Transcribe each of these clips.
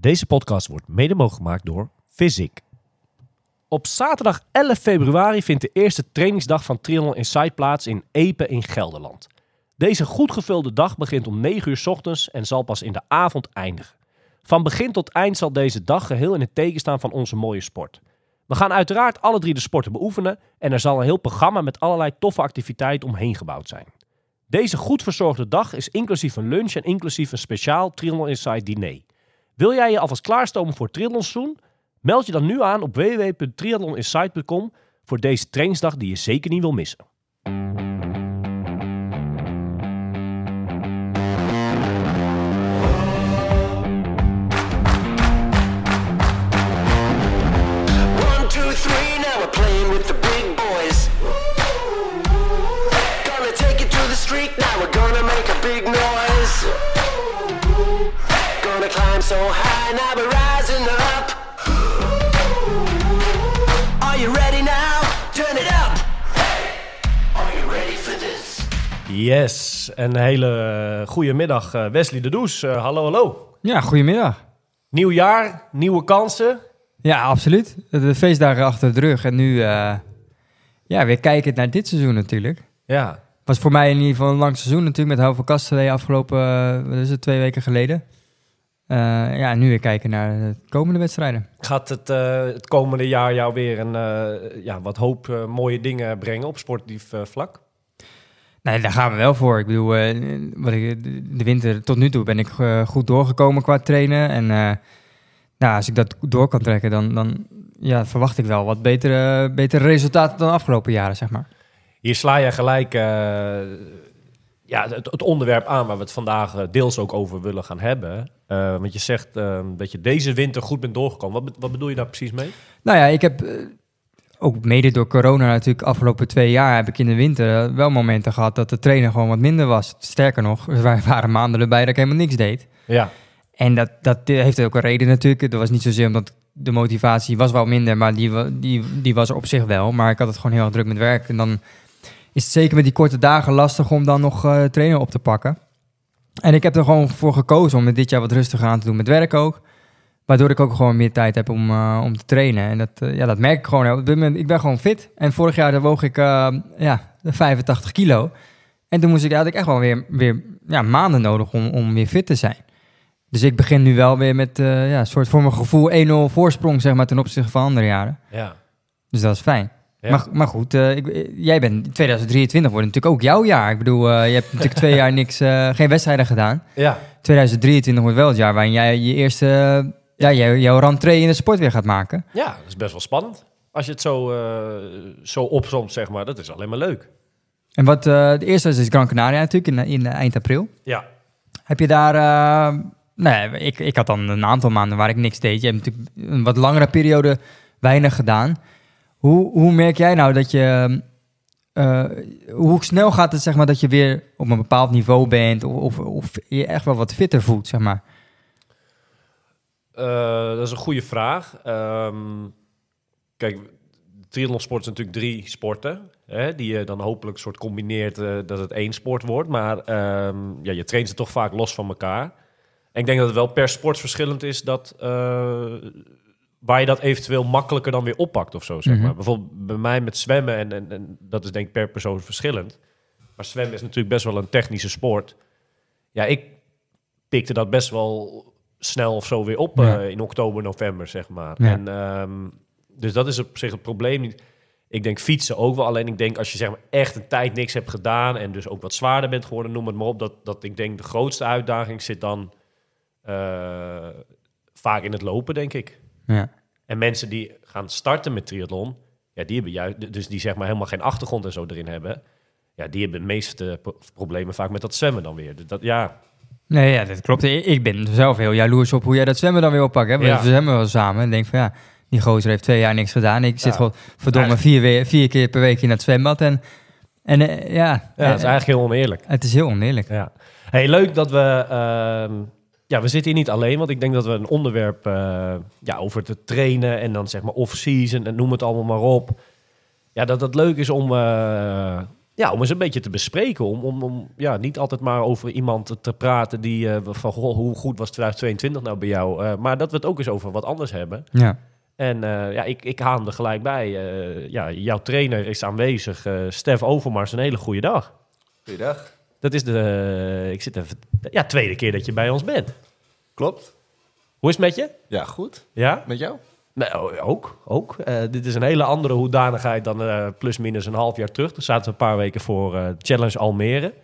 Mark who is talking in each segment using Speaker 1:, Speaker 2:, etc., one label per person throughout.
Speaker 1: Deze podcast wordt mede mogelijk gemaakt door Physic. Op zaterdag 11 februari vindt de eerste trainingsdag van Triathlon Insight plaats in Epe in Gelderland. Deze goed gevulde dag begint om 9 uur 's ochtends en zal pas in de avond eindigen. Van begin tot eind zal deze dag geheel in het teken staan van onze mooie sport. We gaan uiteraard alle drie de sporten beoefenen en er zal een heel programma met allerlei toffe activiteiten omheen gebouwd zijn. Deze goed verzorgde dag is inclusief een lunch en inclusief een speciaal Triathlon Insight diner. Wil jij je alvast klaarstomen voor triathlonseizoen? Meld je dan nu aan op www.triathloninsight.com voor deze trainingsdag die je zeker niet wil missen.
Speaker 2: So high, now we're rising up. Are you ready now? Turn it up. Are you ready for this?
Speaker 1: Yes, een hele goede middag eh, Wesley de Does. Eh, hallo, hallo.
Speaker 3: Ja, goedemiddag.
Speaker 1: Nieuw jaar, nieuwe kansen.
Speaker 3: Ja, absoluut. De feestdagen achter de rug. En nu eh, ja, weer kijken naar dit seizoen natuurlijk.
Speaker 1: Ja,
Speaker 3: Was voor mij in ieder geval een lang seizoen natuurlijk met Hou van Kastelen afgelopen, eh, wat is het, twee weken geleden. Eh, ja, nu weer kijken naar de komende wedstrijden.
Speaker 1: gaat het, eh, het komende jaar jou weer een eh, ja, wat hoop mooie dingen brengen op sportief vlak?
Speaker 3: Nee, daar gaan we wel voor. Ik bedoel, wat ik, de winter tot nu toe ben ik goed doorgekomen qua trainen. En nou, als ik dat door kan trekken, dan, dan ja, verwacht ik wel wat betere, betere resultaten dan de afgelopen jaren, zeg maar.
Speaker 1: Hier sla je gelijk ja, het, het onderwerp aan waar we het vandaag deels ook over willen gaan hebben. Eh, want je zegt eh, dat je deze winter goed bent doorgekomen. Wat, wat bedoel je daar precies mee?
Speaker 3: Nou ja, ik heb eh, ook mede door corona natuurlijk afgelopen twee jaar heb ik in de winter eh, wel momenten gehad dat de trainer gewoon wat minder was. Sterker nog, er wa- waren maanden erbij dat ik helemaal niks deed.
Speaker 1: Ja,
Speaker 3: En dat, dat heeft ook een reden natuurlijk. Dat was niet zozeer omdat de motivatie was wel minder, maar die, die, die was er op zich wel. Maar ik had het gewoon heel erg druk met werk. En dan is het zeker met die korte dagen lastig om dan nog trainen op te pakken. En ik heb er gewoon voor gekozen om het dit jaar wat rustiger aan te doen met werk ook. Waardoor ik ook gewoon meer tijd heb om, eh, om te trainen. En dat, eh, ja, dat merk ik gewoon. Op dit moment, ik ben gewoon fit. En vorig jaar woog ik eh, ja, 85 kilo. En toen moest ik, had ik echt wel weer, weer ja, maanden nodig om, om weer fit te zijn. Dus ik begin nu wel weer met ja, een soort voor mijn gevoel 1-0 voorsprong zeg maar, ten opzichte van andere jaren.
Speaker 1: ja.
Speaker 3: Dus dat is fijn.
Speaker 1: Ja.
Speaker 3: Maar, maar goed, eh, ik, eh, jij bent 2023 wordt natuurlijk ook jouw jaar. Ik bedoel, eh, je hebt natuurlijk twee jaar niks, geen wedstrijden gedaan.
Speaker 1: ja.
Speaker 3: 2023 wordt wel het jaar waarin jij je eerste, ja, jouw, jouw rentree in de sport weer gaat maken.
Speaker 1: ja, dat is best wel spannend. Als je het zo, zo opzomt, zeg maar, dat is alleen maar leuk.
Speaker 3: En wat de eerste is, is Gran Canaria natuurlijk in, in eind april.
Speaker 1: Ja,
Speaker 3: Heb je daar, nee, ik, ik had dan een aantal maanden waar ik niks deed. Je hebt natuurlijk een wat langere periode weinig gedaan. Hoe, hoe merk jij nou dat je, eh, hoe snel gaat het zeg maar dat je weer op een bepaald niveau bent of, of, of je echt wel wat fitter voelt, zeg maar?
Speaker 1: Eh, dat is een goede vraag. Ehm, kijk, triathlonsport is natuurlijk drie sporten. Hè, die je dan hopelijk soort combineert eh, dat het één sport wordt. Maar ehm, ja, je traint ze toch vaak los van elkaar. En ik denk dat het wel per sport verschillend is dat, waar je dat eventueel makkelijker dan weer oppakt of zo. Zeg
Speaker 3: Mhm.
Speaker 1: maar. Bijvoorbeeld bij mij met zwemmen, en, en, en dat is denk ik per persoon verschillend. Maar zwemmen is natuurlijk best wel een technische sport. Ja, ik pikte dat best wel snel of zo weer op
Speaker 3: Ja.
Speaker 1: eh, in oktober, november, zeg maar.
Speaker 3: Ja.
Speaker 1: En, ehm, dus dat is op zich het probleem niet. Ik denk fietsen ook wel. Alleen ik denk als je zeg maar echt een tijd niks hebt gedaan en dus ook wat zwaarder bent geworden, noem het maar op. Dat, dat ik denk de grootste uitdaging zit dan eh, vaak in het lopen, denk ik.
Speaker 3: Ja.
Speaker 1: En mensen die gaan starten met triathlon, ja, die hebben juist, dus die zeg maar helemaal geen achtergrond en zo erin hebben, ja, die hebben de meeste pro- problemen vaak met dat zwemmen dan weer. Dus dat, ja,
Speaker 3: Nee, ja, dat klopt. Ik ben zelf heel jaloers op hoe jij dat zwemmen dan weer oppakt. Hè? We zwemmen wel samen en denk van ja, die gozer heeft twee jaar niks gedaan. Ik zit
Speaker 1: Ja.
Speaker 3: gewoon verdomme vier, vier keer per week in het zwembad. En, en eh, ja,
Speaker 1: ja, dat is eigenlijk heel oneerlijk.
Speaker 3: het is heel oneerlijk.
Speaker 1: Ja. Hey, leuk dat we. ehm, ja, we zitten hier niet alleen, want ik denk dat we een onderwerp eh, ja, over te trainen en dan zeg maar off-season en noem het allemaal maar op. Ja, dat het leuk is om, eh, ja, om eens een beetje te bespreken. Om, om, om ja, niet altijd maar over iemand te praten die eh, van goh, hoe goed was 2022 nou bij jou. Eh, maar dat we het ook eens over wat anders hebben.
Speaker 3: Ja.
Speaker 1: En eh, ja, ik, ik haal hem er gelijk bij. Eh, ja, jouw trainer is aanwezig. Stef Overmars, een hele goede dag.
Speaker 4: Goeiedag.
Speaker 1: Dat is de, ik zit even, ja, tweede keer dat je bij ons bent.
Speaker 4: Klopt.
Speaker 1: Hoe is het met je?
Speaker 4: Ja, goed.
Speaker 1: Ja?
Speaker 4: Met jou?
Speaker 1: Nou, ook. ook. Eh, dit is een hele andere hoedanigheid dan eh plus minus een half jaar terug. Toen zaten we een paar weken voor eh, Challenge Almere.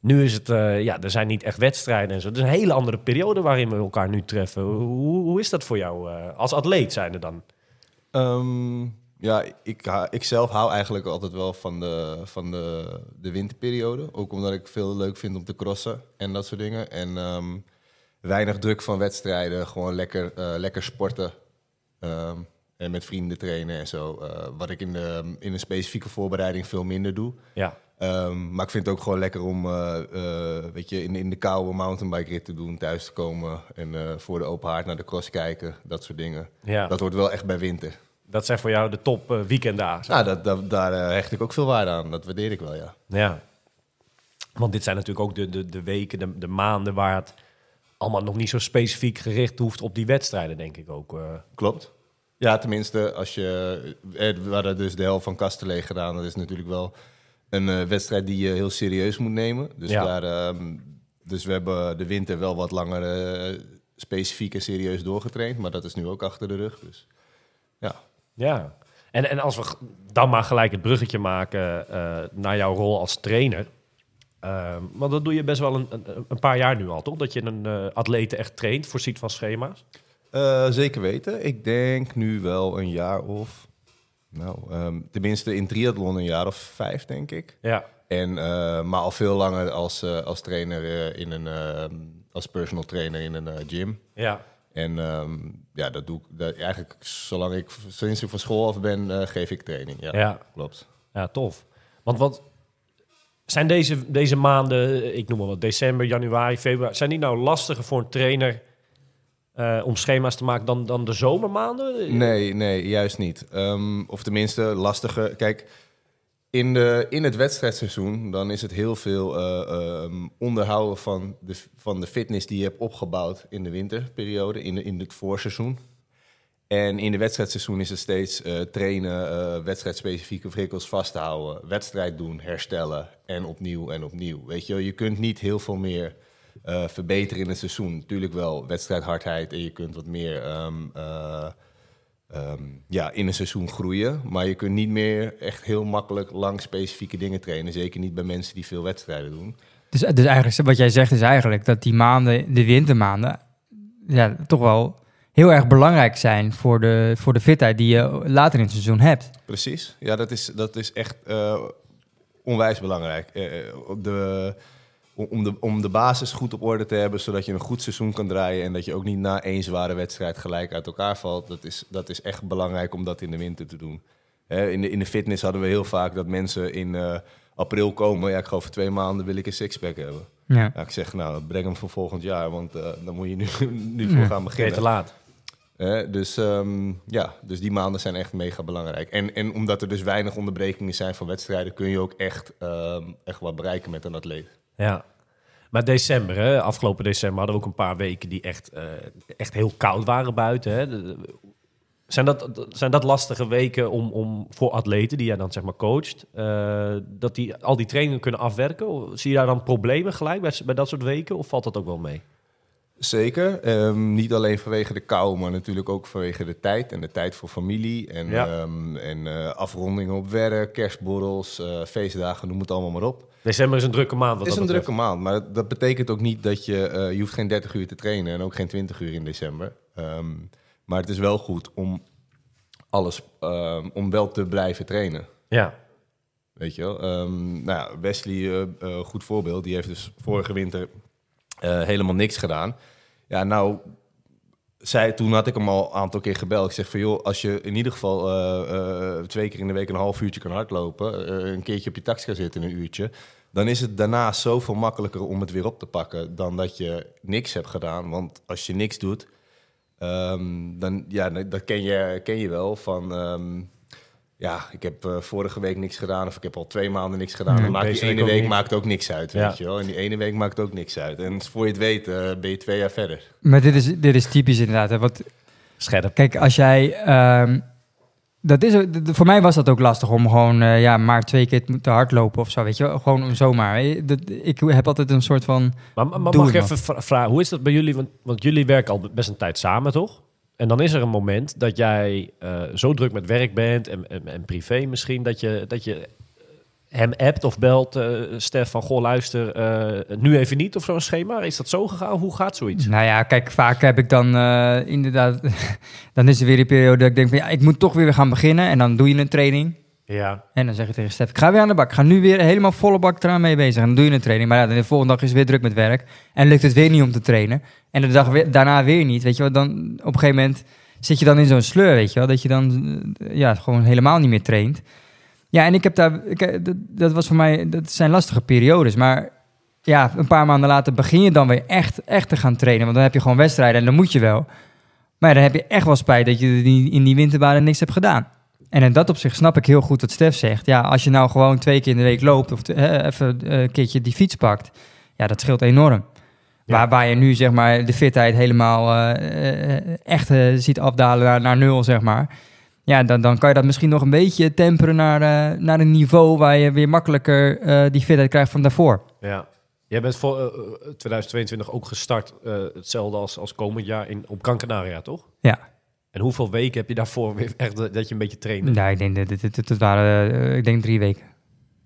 Speaker 1: Nu is het, ja, er zijn niet echt wedstrijden en zo. Het is een hele andere periode waarin we elkaar nu treffen. Hoe, hoe is dat voor jou als atleet zijn er dan?
Speaker 4: Ehm, ja, ik, ik zelf hou eigenlijk altijd wel van de, van de, de winterperiode. Ook omdat ik veel leuk vind om te crossen en dat soort dingen. En ehm, weinig druk van wedstrijden. Gewoon lekker, eh, lekker sporten. Ehm, en met vrienden trainen en zo. Eh, wat ik in, de, in een specifieke voorbereiding veel minder doe.
Speaker 1: Ja,
Speaker 4: Ehm, maar ik vind het ook gewoon lekker om eh, weet je, in, in de koude mountainbike rit te doen, thuis te komen en voor de open haard naar de cross kijken, dat soort dingen.
Speaker 1: ja.
Speaker 4: Dat hoort wel echt bij winter.
Speaker 1: Dat zijn voor jou de top.
Speaker 4: Nou, dat, dat, daar eh, hecht ik ook veel waarde aan. Dat waardeer ik wel, ja.
Speaker 1: Ja. Want dit zijn natuurlijk ook de, de, de weken, de, de maanden waar het allemaal nog niet zo specifiek gericht hoeft op die wedstrijden, denk ik ook. eh.
Speaker 4: Klopt. Ja, tenminste, als je... We hadden dus de helft van Kastelee gedaan. Dat is natuurlijk wel een wedstrijd die je heel serieus moet nemen. Dus,
Speaker 1: Ja.
Speaker 4: daar, ehm, dus we hebben de winter wel wat langer specifiek en serieus doorgetraind. Maar dat is nu ook achter de rug. Dus ja.
Speaker 1: Ja, en, en als we dan maar gelijk het bruggetje maken eh, naar jouw rol als trainer. Ehm, want dat doe je best wel een, een, paar jaar nu al, toch? Dat je een eh atlete echt traint, voorziet van schema's.
Speaker 4: Eh, zeker weten. Ik denk nu wel een jaar of... Nou, ehm, tenminste in triathlon een jaar of vijf, denk ik.
Speaker 1: Ja,
Speaker 4: En, maar al veel langer als, als trainer in een... ehm, als personal trainer in een gym.
Speaker 1: ja,
Speaker 4: En ja, dat doe ik dat, eigenlijk zolang ik... Sinds ik van school af ben, eh, geef ik training. Ja,
Speaker 1: ja,
Speaker 4: klopt.
Speaker 1: ja, tof. Want wat zijn deze, deze maanden, ik noem maar wat, december, januari, februari, zijn die nou lastiger voor een trainer eh, om schema's te maken dan, dan de zomermaanden?
Speaker 4: Nee, nee, juist niet. Ehm, of tenminste, lastige. Kijk, in, de, in het wedstrijdseizoen dan is het heel veel eh, ehm, onderhouden van de, van de fitness die je hebt opgebouwd in de winterperiode, in, in het voorseizoen. En in de wedstrijdseizoen is het steeds eh, trainen, eh wedstrijdspecifieke prikkels vasthouden, wedstrijd doen, herstellen en opnieuw en opnieuw. Weet je, je kunt niet heel veel meer verbeteren in het seizoen. Natuurlijk wel wedstrijdhardheid en je kunt wat meer ehm, eh, ehm, ja, in een seizoen groeien. Maar je kunt niet meer echt heel makkelijk lang specifieke dingen trainen. Zeker niet bij mensen die veel wedstrijden doen.
Speaker 3: Dus, dus eigenlijk, wat jij zegt is eigenlijk dat die maanden, de wintermaanden, ja, toch wel heel erg belangrijk zijn voor de, voor de fitheid die je later in het seizoen hebt.
Speaker 4: Precies. Ja, dat is, dat is echt eh, onwijs belangrijk. Eh, op de, om, de, om de basis goed op orde te hebben, zodat je een goed seizoen kan draaien en dat je ook niet na één zware wedstrijd gelijk uit elkaar valt. Dat is, dat is echt belangrijk om dat in de winter te doen. Hè, in, de, in de fitness hadden we heel vaak dat mensen in eh, april komen. Ja, ik ga over twee maanden wil ik een sixpack hebben.
Speaker 3: Ja.
Speaker 4: Ja, ik zeg, nou, breng hem voor volgend jaar, want eh, dan moet je nu, nu voor
Speaker 3: Ja.
Speaker 4: gaan beginnen.
Speaker 1: te laat.
Speaker 4: Hè, dus ehm, ja, dus die maanden zijn echt mega belangrijk. En, en omdat er dus weinig onderbrekingen zijn van wedstrijden, kun je ook echt, ehm, echt wat bereiken met een atleet.
Speaker 1: Ja. Maar december, hè, afgelopen december hadden we ook een paar weken die echt, eh, echt heel koud waren buiten. Hè. De- Zijn dat, zijn dat lastige weken om, om voor atleten die jij dan zeg maar coacht, eh, dat die al die trainingen kunnen afwerken? Zie je daar dan problemen gelijk bij, bij dat soort weken of valt dat ook wel mee?
Speaker 4: Zeker. Ehm, niet alleen vanwege de kou, maar natuurlijk ook vanwege de tijd. En de tijd voor familie. En,
Speaker 1: Ja.
Speaker 4: ehm, en eh, afrondingen op werk, kerstborrels, feestdagen, noem het allemaal maar op.
Speaker 1: December is een drukke maand. Wat
Speaker 4: Het is
Speaker 1: dat
Speaker 4: een drukke maand, maar dat betekent ook niet dat je... eh, je hoeft geen 30 uur te trainen en ook geen 20 uur in december. Ehm, maar het is wel goed om alles... ehm, om wel te blijven trainen.
Speaker 1: Ja,
Speaker 4: Weet je wel? Ehm, nou ja, Wesley, eh, goed voorbeeld, die heeft dus vorige winter helemaal niks gedaan. Ja, nou, zij, toen had ik hem al een aantal keer gebeld. Ik zeg van, joh, als je in ieder geval twee keer in de week een half uurtje kan hardlopen... een keertje op je tax gaan zitten, een uurtje... dan is het daarna zoveel makkelijker om het weer op te pakken... dan dat je niks hebt gedaan. Want als je niks doet, ehm, dan, ja, dat ken je, ken je wel van... ehm, ja, ik heb eh, vorige week niks gedaan of ik heb al twee maanden niks gedaan.
Speaker 3: Nee,
Speaker 4: dan maakt die ene week
Speaker 1: niet.
Speaker 4: maakt ook niks uit,
Speaker 1: Ja.
Speaker 4: weet je wel. En die ene week maakt ook niks uit. En voor je het weet eh, ben je twee jaar verder.
Speaker 3: Maar dit is, dit is typisch inderdaad. Hè? Want
Speaker 1: Scherp.
Speaker 3: Kijk, als jij. ehm, dat is, voor mij was dat ook lastig om gewoon eh, ja, maar twee keer te hardlopen of zo. Weet je? Gewoon zomaar. Ik heb altijd een soort van.
Speaker 1: Maar, mag ik even vra- vragen, hoe is dat bij jullie? Want, want jullie werken al best een tijd samen, toch? En dan is er een moment dat jij eh, zo druk met werk bent en, en, en privé misschien, dat je, dat je hem appt of belt, eh Stef, van goh, luister, eh, nu even niet of zo'n schema. Is dat zo gegaan? Hoe gaat zoiets?
Speaker 3: Nou ja, kijk, vaak heb ik dan eh, inderdaad. dan is er weer een periode dat ik denk van ja, ik moet toch weer gaan beginnen. En dan doe je een training.
Speaker 1: Ja,
Speaker 3: En dan zeg je tegen Stef, ik ga weer aan de bak. Ik ga nu weer helemaal volle bak eraan mee bezig. En dan doe je een training. Maar ja, de volgende dag is weer druk met werk. En lukt het weer niet om te trainen. En de dag weer- daarna weer niet. Weet je wel, dan op een gegeven moment zit je dan in zo'n sleur, weet je wel. Dat je dan ja, gewoon helemaal niet meer traint. Ja, en ik heb daar, ik, eh, dat, dat was voor mij, dat zijn lastige periodes. Maar ja, een paar maanden later begin je dan weer echt, echt te gaan trainen. Want dan heb je gewoon wedstrijden en dan moet je wel. Maar ja, dan heb je echt wel spijt dat je in die winterbaden niks hebt gedaan. En in dat opzicht snap ik heel goed wat Stef zegt. Ja, als je nou gewoon twee keer in de week loopt of eh, even eh, een keertje die fiets pakt, ja, dat scheelt enorm.
Speaker 1: Ja.
Speaker 3: Waar, waar je nu zeg maar de fitheid helemaal eh, eh, echt eh, ziet afdalen naar, naar nul, zeg maar. Ja, dan, dan kan je dat misschien nog een beetje temperen naar, eh, naar een niveau waar je weer makkelijker eh, die fitheid krijgt van daarvoor.
Speaker 1: ja. Jij bent voor eh, eh, 2022 ook gestart, hetzelfde als, als komend jaar in, op Gran Canaria, toch?
Speaker 3: Ja.
Speaker 1: En hoeveel weken heb je daarvoor weer echt dat je een beetje trainde?
Speaker 3: Ja, ik denk dat het waren ik denk drie weken.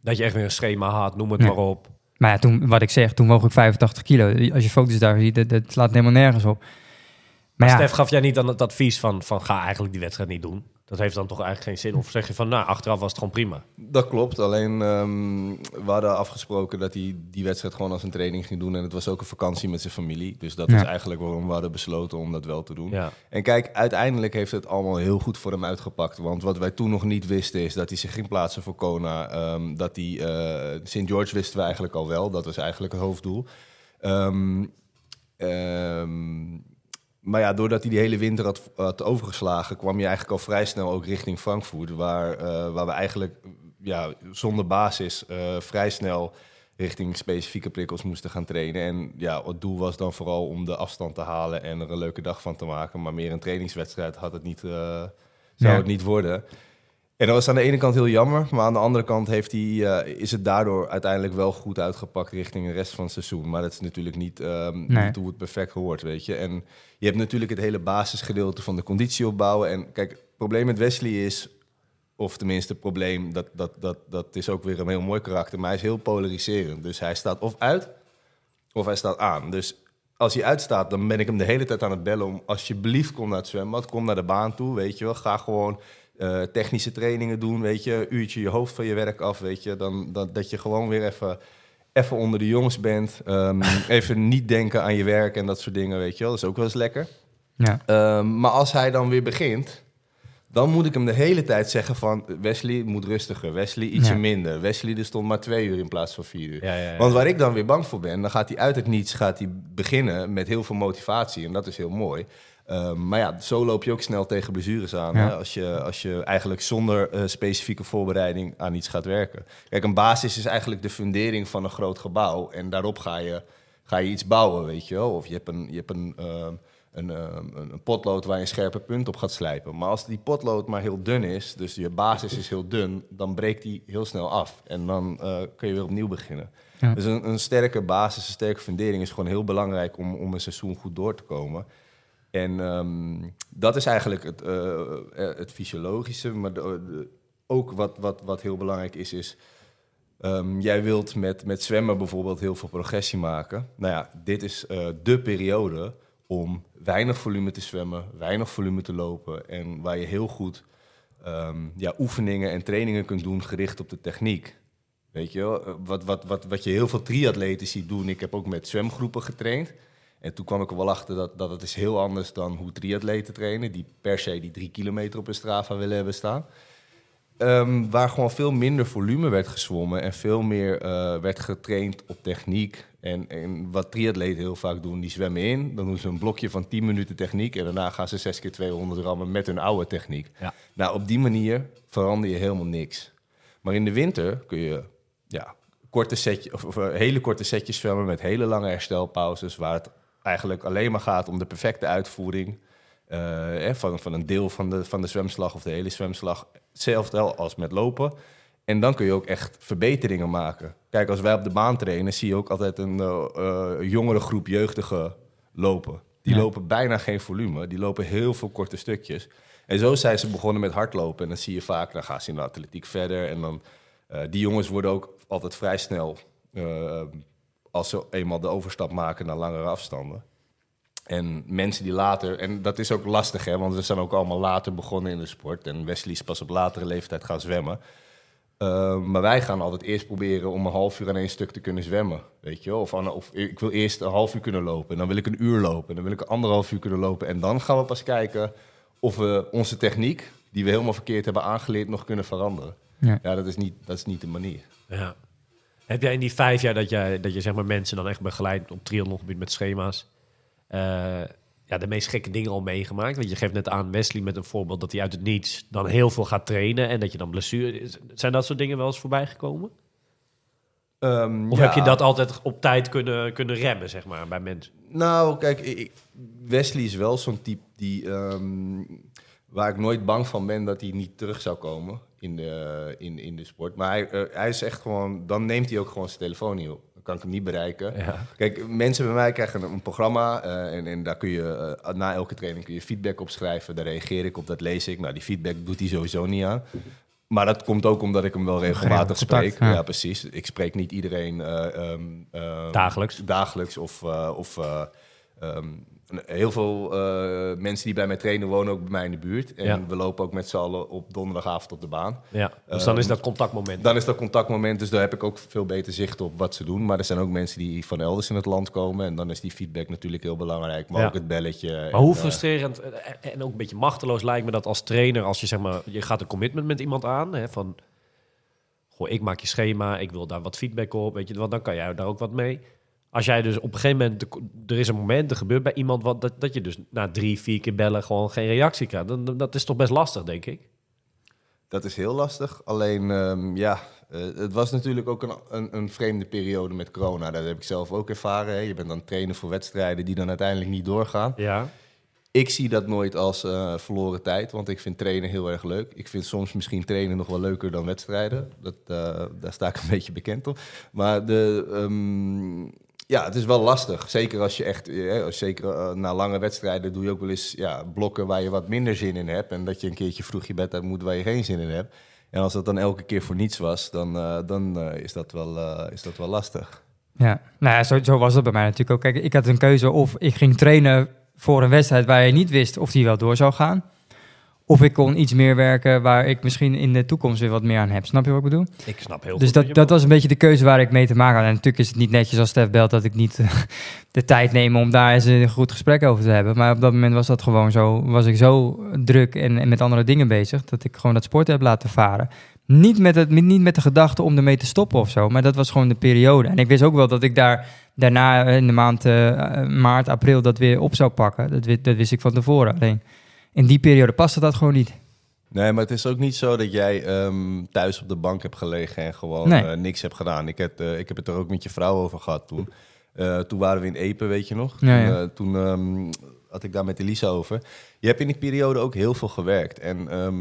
Speaker 1: Dat je echt weer een schema had, noem het maar op.
Speaker 3: Maar ja, toen, wat ik zeg, toen woog ik 85 kilo. Als je foto's daar ziet, dat, dat slaat helemaal nergens op. Maar ja,
Speaker 1: Stef, gaf jij niet dan het advies van, van ga eigenlijk die wedstrijd niet doen? Dat heeft dan toch eigenlijk geen zin? Of zeg je van, nou, achteraf was het gewoon prima?
Speaker 4: Dat klopt, alleen ehm, we hadden afgesproken dat hij die wedstrijd gewoon als een training ging doen. En het was ook een vakantie met zijn familie. Dus dat
Speaker 3: Ja.
Speaker 4: is eigenlijk waarom we hadden besloten om dat wel te doen.
Speaker 1: Ja.
Speaker 4: En kijk, uiteindelijk heeft het allemaal heel goed voor hem uitgepakt. Want wat wij toen nog niet wisten is dat hij zich ging plaatsen voor Kona. Ehm, dat hij, eh St. George wisten we eigenlijk al wel. Dat was eigenlijk het hoofddoel. Ehm, ehm, maar ja, doordat hij die hele winter had, had overgeslagen, kwam je eigenlijk al vrij snel ook richting Frankfurt. Waar, eh, waar we eigenlijk ja, zonder basis eh, vrij snel richting specifieke prikkels moesten gaan trainen. En ja, het doel was dan vooral om de afstand te halen en er een leuke dag van te maken. Maar meer een trainingswedstrijd had het niet, eh, zou
Speaker 3: Ja.
Speaker 4: het niet worden. En dat was aan de ene kant heel jammer, maar aan de andere kant heeft hij, eh, is het daardoor uiteindelijk wel goed uitgepakt richting de rest van het seizoen. Maar dat is natuurlijk niet, ehm,
Speaker 3: Nee.
Speaker 4: niet hoe het perfect hoort, weet je. En je hebt natuurlijk het hele basisgedeelte van de conditie opbouwen. En kijk, het probleem met Wesley is, of tenminste het probleem, dat, dat, dat, dat is ook weer een heel mooi karakter, maar hij is heel polariserend. Dus hij staat of uit, of hij staat aan. Dus als hij uitstaat, dan ben ik hem de hele tijd aan het bellen om alsjeblieft kom naar het zwembad, kom naar de baan toe, weet je wel. Ga gewoon eh, technische trainingen doen, weet je. Uurtje je hoofd van je werk af, weet je. Dan, dan, dat je gewoon weer even, even onder de jongens bent. Ehm, even niet denken aan je werk en dat soort dingen, weet je wel. Dat is ook wel eens lekker.
Speaker 3: ja.
Speaker 4: Ehm, maar als hij dan weer begint, dan moet ik hem de hele tijd zeggen van... Wesley moet rustiger, Wesley ietsje
Speaker 3: Ja.
Speaker 4: minder. Wesley, er stond maar twee uur in plaats van vier uur.
Speaker 1: Ja, ja.
Speaker 4: Want waar ik dan weer bang voor ben, dan gaat hij uit het niets gaat hij beginnen met heel veel motivatie. En dat is heel mooi. Ehm, maar ja, zo loop je ook snel tegen blessures aan.
Speaker 3: Ja.
Speaker 4: Hè? Als, je, als je eigenlijk zonder eh, specifieke voorbereiding aan iets gaat werken. Kijk, een basis is eigenlijk de fundering van een groot gebouw. En daarop ga je, ga je iets bouwen, weet je wel. Of je hebt een, je hebt een, ehm, een, ehm, een, een potlood waar je een scherpe punt op gaat slijpen. Maar als die potlood maar heel dun is, dus je basis is heel dun, dan breekt die heel snel af. En dan eh, kun je weer opnieuw beginnen.
Speaker 3: Ja.
Speaker 4: Dus een, een sterke basis, een sterke fundering is gewoon heel belangrijk om, om een seizoen goed door te komen. En ehm, dat is eigenlijk het, eh, eh, het fysiologische. Maar de- ook wat, wat, wat heel belangrijk is, is... ehm, jij wilt met, met zwemmen bijvoorbeeld heel veel progressie maken. Nou ja, dit is eh de periode om weinig volume te zwemmen, weinig volume te lopen. En waar je heel goed ehm, ja, oefeningen en trainingen kunt doen gericht op de techniek. Weet je wel, wat, wat, wat, wat je heel veel triatleten ziet doen. Ik heb ook met zwemgroepen getraind. En toen kwam ik er wel achter dat, dat het is heel anders dan hoe triatleten trainen. Die per se die drie kilometer op een Strava willen hebben staan. ehm, waar gewoon veel minder volume werd gezwommen en veel meer eh, werd getraind op techniek. En, en wat triatleten heel vaak doen, die zwemmen in, dan doen ze een blokje van 10 minuten techniek en daarna gaan ze 6 keer 200 rammen met hun oude techniek.
Speaker 1: Ja.
Speaker 4: Nou, op die manier verander je helemaal niks. Maar in de winter kun je ja, korte setje, of, of, eh, hele korte setjes zwemmen met hele lange herstelpauzes, waar het eigenlijk alleen maar gaat om de perfecte uitvoering eh, van, van een deel van de, van de zwemslag of de hele zwemslag. Hetzelfde als met lopen. En dan kun je ook echt verbeteringen maken. Kijk, als wij op de baan trainen, zie je ook altijd een eh, eh, jongere groep jeugdigen lopen. Die
Speaker 3: Ja.
Speaker 4: lopen bijna geen volume, die lopen heel veel korte stukjes. En zo zijn ze begonnen met hardlopen. En dan zie je vaak, dan gaan ze in de atletiek verder. En dan, die jongens worden ook altijd vrij snel, als ze eenmaal de overstap maken naar langere afstanden. En mensen die later, en dat is ook lastig, hè, want we zijn ook allemaal later begonnen in de sport. En Wesley is pas op latere leeftijd gaan zwemmen. Uh, maar wij gaan altijd eerst proberen om een half uur aan één stuk te kunnen zwemmen. Weet je? Of, of ik wil eerst een half uur kunnen lopen. En dan wil ik een uur lopen. En dan wil ik een anderhalf uur kunnen lopen. En dan gaan we pas kijken of we onze techniek, die we helemaal verkeerd hebben aangeleerd, nog kunnen veranderen.
Speaker 3: Ja.
Speaker 4: Ja, dat, is niet, dat is niet de manier.
Speaker 1: Ja. Heb jij in die vijf jaar dat, jij, dat je zeg maar, mensen dan echt begeleidt op triathlongebied met schema's, eh, ja, de meest gekke dingen al meegemaakt? Want je geeft net aan Wesley met een voorbeeld dat hij uit het niets dan heel veel gaat trainen en dat je dan blessure... Zijn dat soort dingen wel eens voorbij gekomen?
Speaker 4: Ehm,
Speaker 1: Of
Speaker 4: ja.
Speaker 1: heb je dat altijd op tijd kunnen, kunnen remmen, zeg maar, bij mensen?
Speaker 4: Nou, kijk, Wesley is wel zo'n type die, ehm, waar ik nooit bang van ben dat hij niet terug zou komen in de, in, in de sport. Maar hij, eh, hij is echt gewoon, dan neemt hij ook gewoon zijn telefoon niet op. Dan kan ik hem niet bereiken.
Speaker 1: Ja.
Speaker 4: Kijk, mensen bij mij krijgen een, een programma eh, en, en daar kun je eh, na elke training kun je feedback op schrijven. Daar reageer ik op, dat lees ik. Nou, die feedback doet hij sowieso niet aan. Maar dat komt ook omdat ik hem wel regelmatig
Speaker 3: Contact,
Speaker 4: spreek.
Speaker 3: ja.
Speaker 4: Ja. precies. Ik spreek niet iedereen eh, ehm, ehm,
Speaker 1: Dagelijks.
Speaker 4: dagelijks of, of eh, ehm, heel veel eh, mensen die bij mij trainen wonen ook bij mij in de buurt. En
Speaker 1: Ja.
Speaker 4: we lopen ook met z'n allen op donderdagavond op de baan.
Speaker 1: Ja, dus dan is dat contactmoment.
Speaker 4: Dan is dat contactmoment, dus daar heb ik ook veel beter zicht op wat ze doen. Maar er zijn ook mensen die van elders in het land komen. En dan is die feedback natuurlijk heel belangrijk. Maar
Speaker 1: Ja.
Speaker 4: ook het belletje.
Speaker 1: Maar hoe
Speaker 4: en, eh,
Speaker 1: frustrerend en ook een beetje machteloos lijkt me dat als trainer, als je zeg maar, je gaat een commitment met iemand aan, hè, van, goh, ik maak je schema, ik wil daar wat feedback op, weet je, want dan kan jij daar ook wat mee. Als jij dus op een gegeven moment, er is een moment, er gebeurt bij iemand wat, dat, dat je dus na drie, vier keer bellen gewoon geen reactie krijgt, dan, dan- dat is toch best lastig, denk ik.
Speaker 4: Dat is heel lastig. Alleen, ehm, ja, eh, het was natuurlijk ook een, een, een vreemde periode met corona. Dat heb ik zelf ook ervaren. Hè. Je bent aan het trainen voor wedstrijden die dan uiteindelijk niet doorgaan.
Speaker 1: Ja.
Speaker 4: Ik zie dat nooit als eh, verloren tijd, want ik vind trainen heel erg leuk. Ik vind soms misschien trainen nog wel leuker dan wedstrijden. Dat, eh, daar sta ik een beetje bekend op. Maar de, ehm, ja, het is wel lastig. Zeker als je echt, eh, zeker eh, na lange wedstrijden doe je ook wel eens ja, blokken waar je wat minder zin in hebt. En dat je een keertje vroeg je bed uit moet waar je geen zin in hebt. En als dat dan elke keer voor niets was, dan, eh, dan eh, is, dat wel, eh, is dat wel lastig.
Speaker 3: Ja, nou ja, zo, zo was het bij mij natuurlijk ook. Kijk, ik had een keuze of ik ging trainen voor een wedstrijd waar je niet wist of die wel door zou gaan. Of ik kon iets meer werken waar ik misschien in de toekomst weer wat meer aan heb. Snap je wat ik bedoel?
Speaker 1: Ik snap heel
Speaker 3: Dus
Speaker 1: goed. wat
Speaker 3: dat, dat was een beetje de keuze waar ik mee te maken had. En natuurlijk is het niet netjes als Stef belt dat ik niet eh, de tijd neem om daar eens een goed gesprek over te hebben. Maar op dat moment was dat gewoon zo. Was ik zo druk en, en met andere dingen bezig dat ik gewoon dat sport heb laten varen. Niet met, het, niet met de gedachte om ermee te stoppen of zo, maar dat was gewoon de periode. En ik wist ook wel dat ik daar daarna eh, in de maand eh, maart, april dat weer op zou pakken. Dat, dat wist ik van tevoren. Alleen in die periode paste dat gewoon niet.
Speaker 4: Nee, maar het is ook niet zo dat jij ehm, thuis op de bank hebt gelegen en gewoon
Speaker 3: Nee.
Speaker 4: eh, niks hebt gedaan. Ik heb, eh, ik heb het er ook met je vrouw over gehad toen. Eh, toen waren we in Epen, weet je nog?
Speaker 3: Ja,
Speaker 4: toen
Speaker 3: ja.
Speaker 4: eh, toen ehm, had ik daar met Elisa over. Je hebt in die periode ook heel veel gewerkt. En ehm,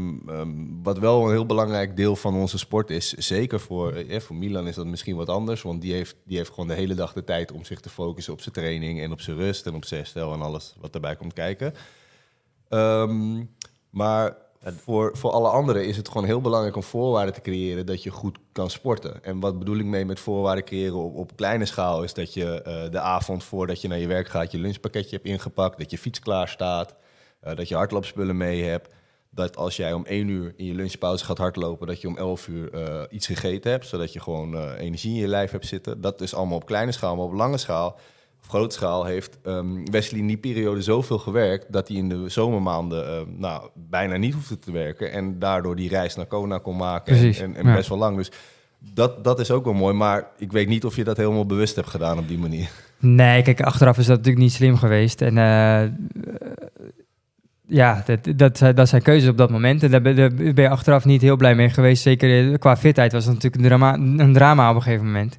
Speaker 4: wat wel een heel belangrijk deel van onze sport is, zeker voor, eh, voor Milan is dat misschien wat anders. Want die heeft, die heeft gewoon de hele dag de tijd om zich te focussen op zijn training en op zijn rust en op zijn herstel en alles wat erbij komt kijken. Ehm, maar voor, voor alle anderen is het gewoon heel belangrijk om voorwaarden te creëren dat je goed kan sporten. En wat bedoel ik mee met voorwaarden creëren op, op kleine schaal is dat je eh, de avond voordat je naar je werk gaat je lunchpakketje hebt ingepakt, dat je fiets klaar staat, eh, dat je hardloopspullen mee hebt. Dat als jij om 1 uur in je lunchpauze gaat hardlopen, dat je om 11 uur eh, iets gegeten hebt, zodat je gewoon energie in je lijf hebt zitten. Dat is allemaal op kleine schaal, maar op lange schaal of grootschaal heeft ehm, Wesley in die periode zoveel gewerkt dat hij in de zomermaanden eh, nou, bijna niet hoefde te werken en daardoor die reis naar Kona kon maken
Speaker 3: Precies,
Speaker 4: en, en
Speaker 3: ja.
Speaker 4: best wel lang. Dus dat, dat is ook wel mooi, maar ik weet niet of je dat helemaal bewust hebt gedaan op die manier.
Speaker 3: Nee, kijk, achteraf is dat natuurlijk niet slim geweest. En eh, ja, dat, dat, dat zijn keuzes op dat moment. En daar ben, daar ben je achteraf niet heel blij mee geweest. Zeker eh, qua fitheid was het natuurlijk een drama, een drama op een gegeven moment.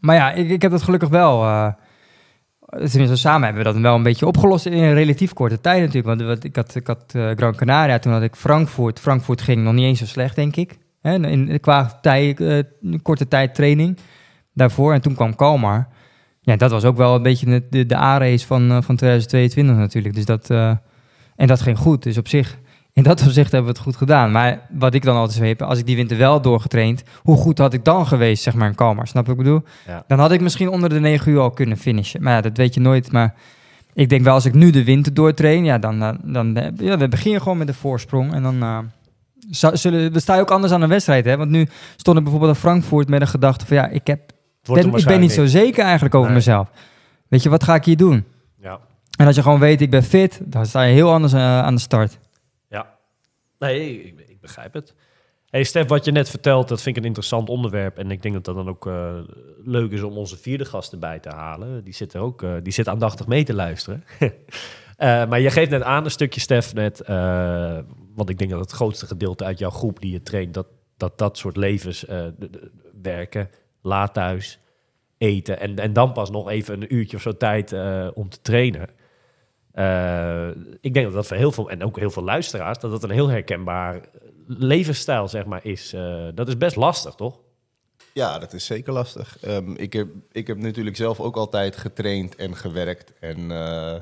Speaker 3: Maar ja, ik, ik heb dat gelukkig wel... eh, tenminste, samen hebben we dat wel een beetje opgelost in een relatief korte tijd natuurlijk. Want ik had, ik had eh, Gran Canaria, toen had ik Frankfurt. Frankfurt ging nog niet eens zo slecht, denk ik. Hè, in, qua tijd, eh, korte tijd training daarvoor. En toen kwam Kalmar. Ja, dat was ook wel een beetje de, de, A-race van, eh, van 2022 natuurlijk. Dus dat, en dat ging goed. Dus op zich, in dat opzicht hebben we het goed gedaan. Maar wat ik dan altijd zo heb, als ik die winter wel doorgetraind, hoe goed had ik dan geweest, zeg maar, in Kalmar? Snap ik bedoel?
Speaker 1: Ja.
Speaker 3: Dan had ik misschien onder de 9 uur al kunnen finishen. Maar ja, dat weet je nooit. Maar ik denk wel, als ik nu de winter doortrain, ja, dan, dan, dan, ja, dan begin je gewoon met de voorsprong. En dan, eh, zullen, dan sta je ook anders aan een wedstrijd, hè? Want nu stond ik bijvoorbeeld in Frankfurt met een gedachte van, ja, ik heb ben, ik ben niet zo zeker eigenlijk over
Speaker 1: Nee.
Speaker 3: mezelf. Weet je, wat ga ik hier doen?
Speaker 1: Ja.
Speaker 3: En als je gewoon weet, ik ben fit, dan sta je heel anders eh, aan de start.
Speaker 1: Nee, ik, ik begrijp het. Hey Stef, wat je net vertelt, dat vind ik een interessant onderwerp. En ik denk dat dat dan ook eh, leuk is om onze vierde gast erbij te halen. Die zit er ook, eh, die zit aandachtig mee te luisteren. Eh, maar je geeft net aan een stukje, Stef, net. want ik denk dat het grootste gedeelte uit jouw groep die je traint, dat dat, dat soort levens werken, laat thuis, eten. En, en dan pas nog even een uurtje of zo tijd om te trainen. Eh, ik denk dat dat voor heel veel, en ook heel veel luisteraars, dat dat een heel herkenbaar levensstijl zeg maar, is. Eh, dat is best lastig, toch?
Speaker 4: Ja, dat is zeker lastig. Ehm, ik, heb, ik heb natuurlijk zelf ook altijd getraind en gewerkt. En eh,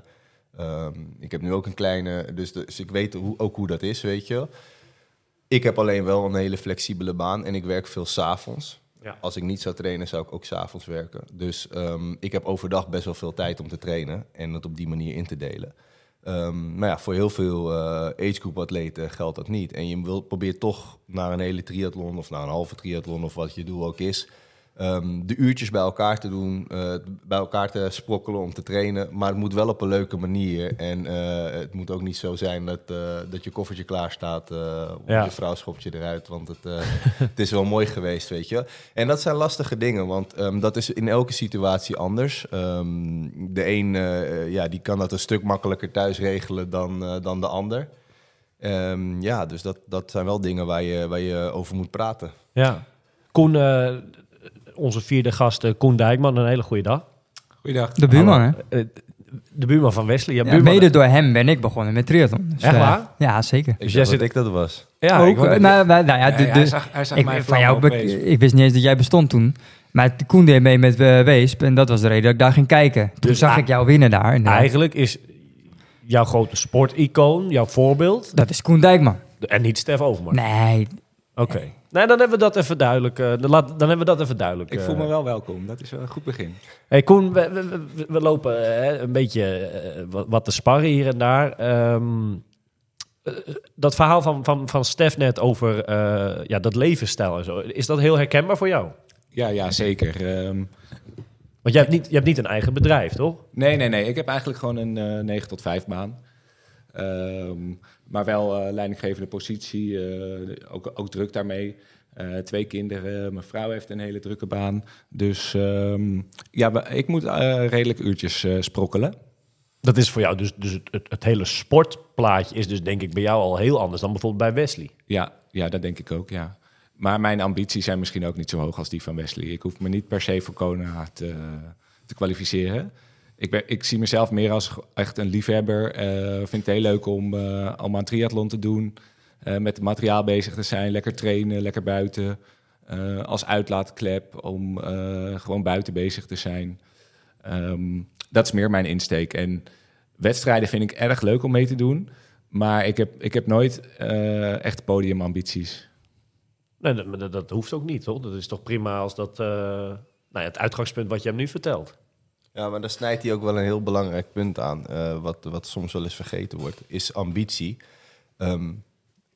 Speaker 4: ehm, ik heb nu ook een kleine, dus, dus ik weet hoe, ook hoe dat is, weet je. Ik heb alleen wel een hele flexibele baan en ik werk veel s'avonds.
Speaker 1: Ja.
Speaker 4: Als ik niet zou trainen, zou ik ook s'avonds werken. Dus ehm, ik heb overdag best wel veel tijd om te trainen en het op die manier in te delen. Ehm, maar ja, voor heel veel eh agegroep atleten geldt dat niet. En je probeert toch naar een hele triathlon of naar een halve triathlon of wat je doel ook is... ehm, de uurtjes bij elkaar te doen, eh, bij elkaar te sprokkelen om te trainen. Maar het moet wel op een leuke manier. En eh, het moet ook niet zo zijn dat, eh, dat je koffertje klaar staat. of
Speaker 1: Ja.
Speaker 4: je vrouw schopt je eruit, want het, het is wel mooi geweest, weet je. En dat zijn lastige dingen, want ehm, dat is in elke situatie anders. Ehm, de een ja, die kan dat een stuk makkelijker thuis regelen dan, dan de ander. Ja, dus dat, dat zijn wel dingen waar je, waar je over moet praten.
Speaker 1: Ja. Koen, onze vierde gast, eh, Koen Dijkman, een hele goede dag.
Speaker 5: Goeiedag.
Speaker 3: De buurman, hè?
Speaker 1: Eh, de buurman van Wesley. Ja,
Speaker 3: Ja,
Speaker 1: buurman.
Speaker 3: mede door hem ben ik begonnen met triathlon. Dus,
Speaker 1: Echt
Speaker 3: eh,
Speaker 1: waar?
Speaker 3: ja, zeker.
Speaker 4: Ik
Speaker 1: jij zit-
Speaker 4: dat ik dat was.
Speaker 1: Ja, ik
Speaker 3: ook, eh, nou, nou, nou ja, de,
Speaker 5: Ja,
Speaker 3: de,
Speaker 5: hij zag, hij zag
Speaker 3: ik,
Speaker 5: mij
Speaker 3: van jou, ik wist niet eens dat jij bestond toen. Maar Koen deed mee met eh, Weesp en dat was de reden dat ik daar ging kijken. Toen
Speaker 1: Dus
Speaker 3: zag ik jou winnen daar. En,
Speaker 1: Eigenlijk is jouw grote sporticoon, jouw voorbeeld,
Speaker 3: dat is Koen Dijkman.
Speaker 1: en niet Stef Overmars.
Speaker 3: Nee,
Speaker 1: Oké. Nee, dan hebben we dat even duidelijk. eh, dan, laat, dan hebben we dat even duidelijk.
Speaker 5: Ik voel
Speaker 1: eh.
Speaker 5: me wel welkom. Dat is wel een goed begin.
Speaker 1: Hey Koen, we, we, we- we lopen eh, een beetje eh, wat, te sparren hier en daar. Ehm, eh, dat verhaal van, van, van Stef net over ja, dat levensstijl en zo. Is dat heel herkenbaar voor jou?
Speaker 5: Ja, ja zeker. Ehm,
Speaker 1: Want jij hebt niet, je hebt niet een eigen bedrijf, toch?
Speaker 5: nee, nee, nee. Ik heb eigenlijk gewoon een eh 9 tot 5 baan. Ehm, maar wel eh, leidinggevende positie. eh, ook, ook druk daarmee. Eh, twee kinderen. Mijn vrouw heeft een hele drukke baan. Dus ehm, ja, ik moet redelijk uurtjes eh, sprokkelen.
Speaker 1: Dat is voor jou dus, dus het, het, het hele sportplaatje is dus denk ik bij jou al heel anders dan bijvoorbeeld bij Wesley.
Speaker 5: Ja, ja, dat denk ik ook, ja. Maar mijn ambities zijn misschien ook niet zo hoog als die van Wesley. Ik hoef me niet per se voor Kona te, te kwalificeren. Ik, ben, ik zie mezelf meer als echt een liefhebber. Eh vind het heel leuk om eh allemaal aan triathlon te doen. eh, met het materiaal bezig te zijn. Lekker trainen, lekker buiten. Als uitlaatklep om gewoon buiten bezig te zijn. Ehm, dat is meer mijn insteek. En wedstrijden vind ik erg leuk om mee te doen. Maar ik heb, ik heb nooit echt podiumambities.
Speaker 1: Nee, dat, hoeft ook niet, toch? Dat is toch prima als dat... nou ja, het uitgangspunt wat je hem nu vertelt.
Speaker 4: Ja, maar daar snijdt hij ook wel een heel belangrijk punt aan. eh, wat, wat soms wel eens vergeten wordt, is ambitie. Ehm,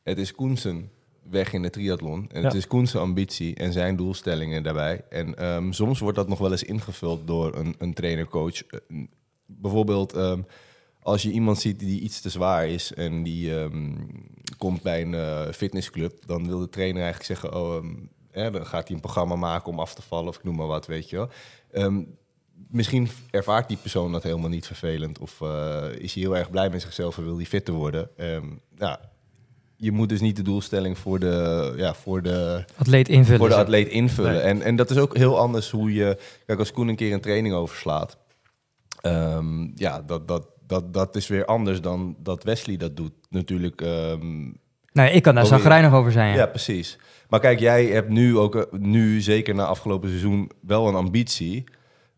Speaker 4: het is Koensen weg in de triathlon. En
Speaker 1: Ja.
Speaker 4: het is Koen's ambitie en zijn doelstellingen daarbij. En ehm, soms wordt dat nog wel eens ingevuld door een, een trainer-coach. Eh, bijvoorbeeld ehm, als je iemand ziet die iets te zwaar is en die komt bij een eh, fitnessclub, dan wil de trainer eigenlijk zeggen, oh, dan gaat hij een programma maken om af te vallen of ik noem maar wat, weet je wel. Ehm, misschien ervaart die persoon dat helemaal niet vervelend of eh, is hij heel erg blij met zichzelf en wil hij fitter worden. Ehm, ja, je moet dus niet de doelstelling voor de, ja, voor de,
Speaker 3: Atleet invullen.
Speaker 4: voor de atleet invullen.
Speaker 1: Nee.
Speaker 4: En, en dat is ook heel anders hoe je... Kijk, als Koen een keer een training overslaat... ehm, ja, dat, dat, dat, dat is weer anders dan dat Wesley dat doet. Natuurlijk...
Speaker 3: Nee, ik kan daar
Speaker 4: Oh,
Speaker 3: zagrijnig over zijn.
Speaker 4: ja.
Speaker 3: Ja.
Speaker 4: precies. Maar kijk, jij hebt nu ook, eh, nu zeker na afgelopen seizoen, wel een ambitie.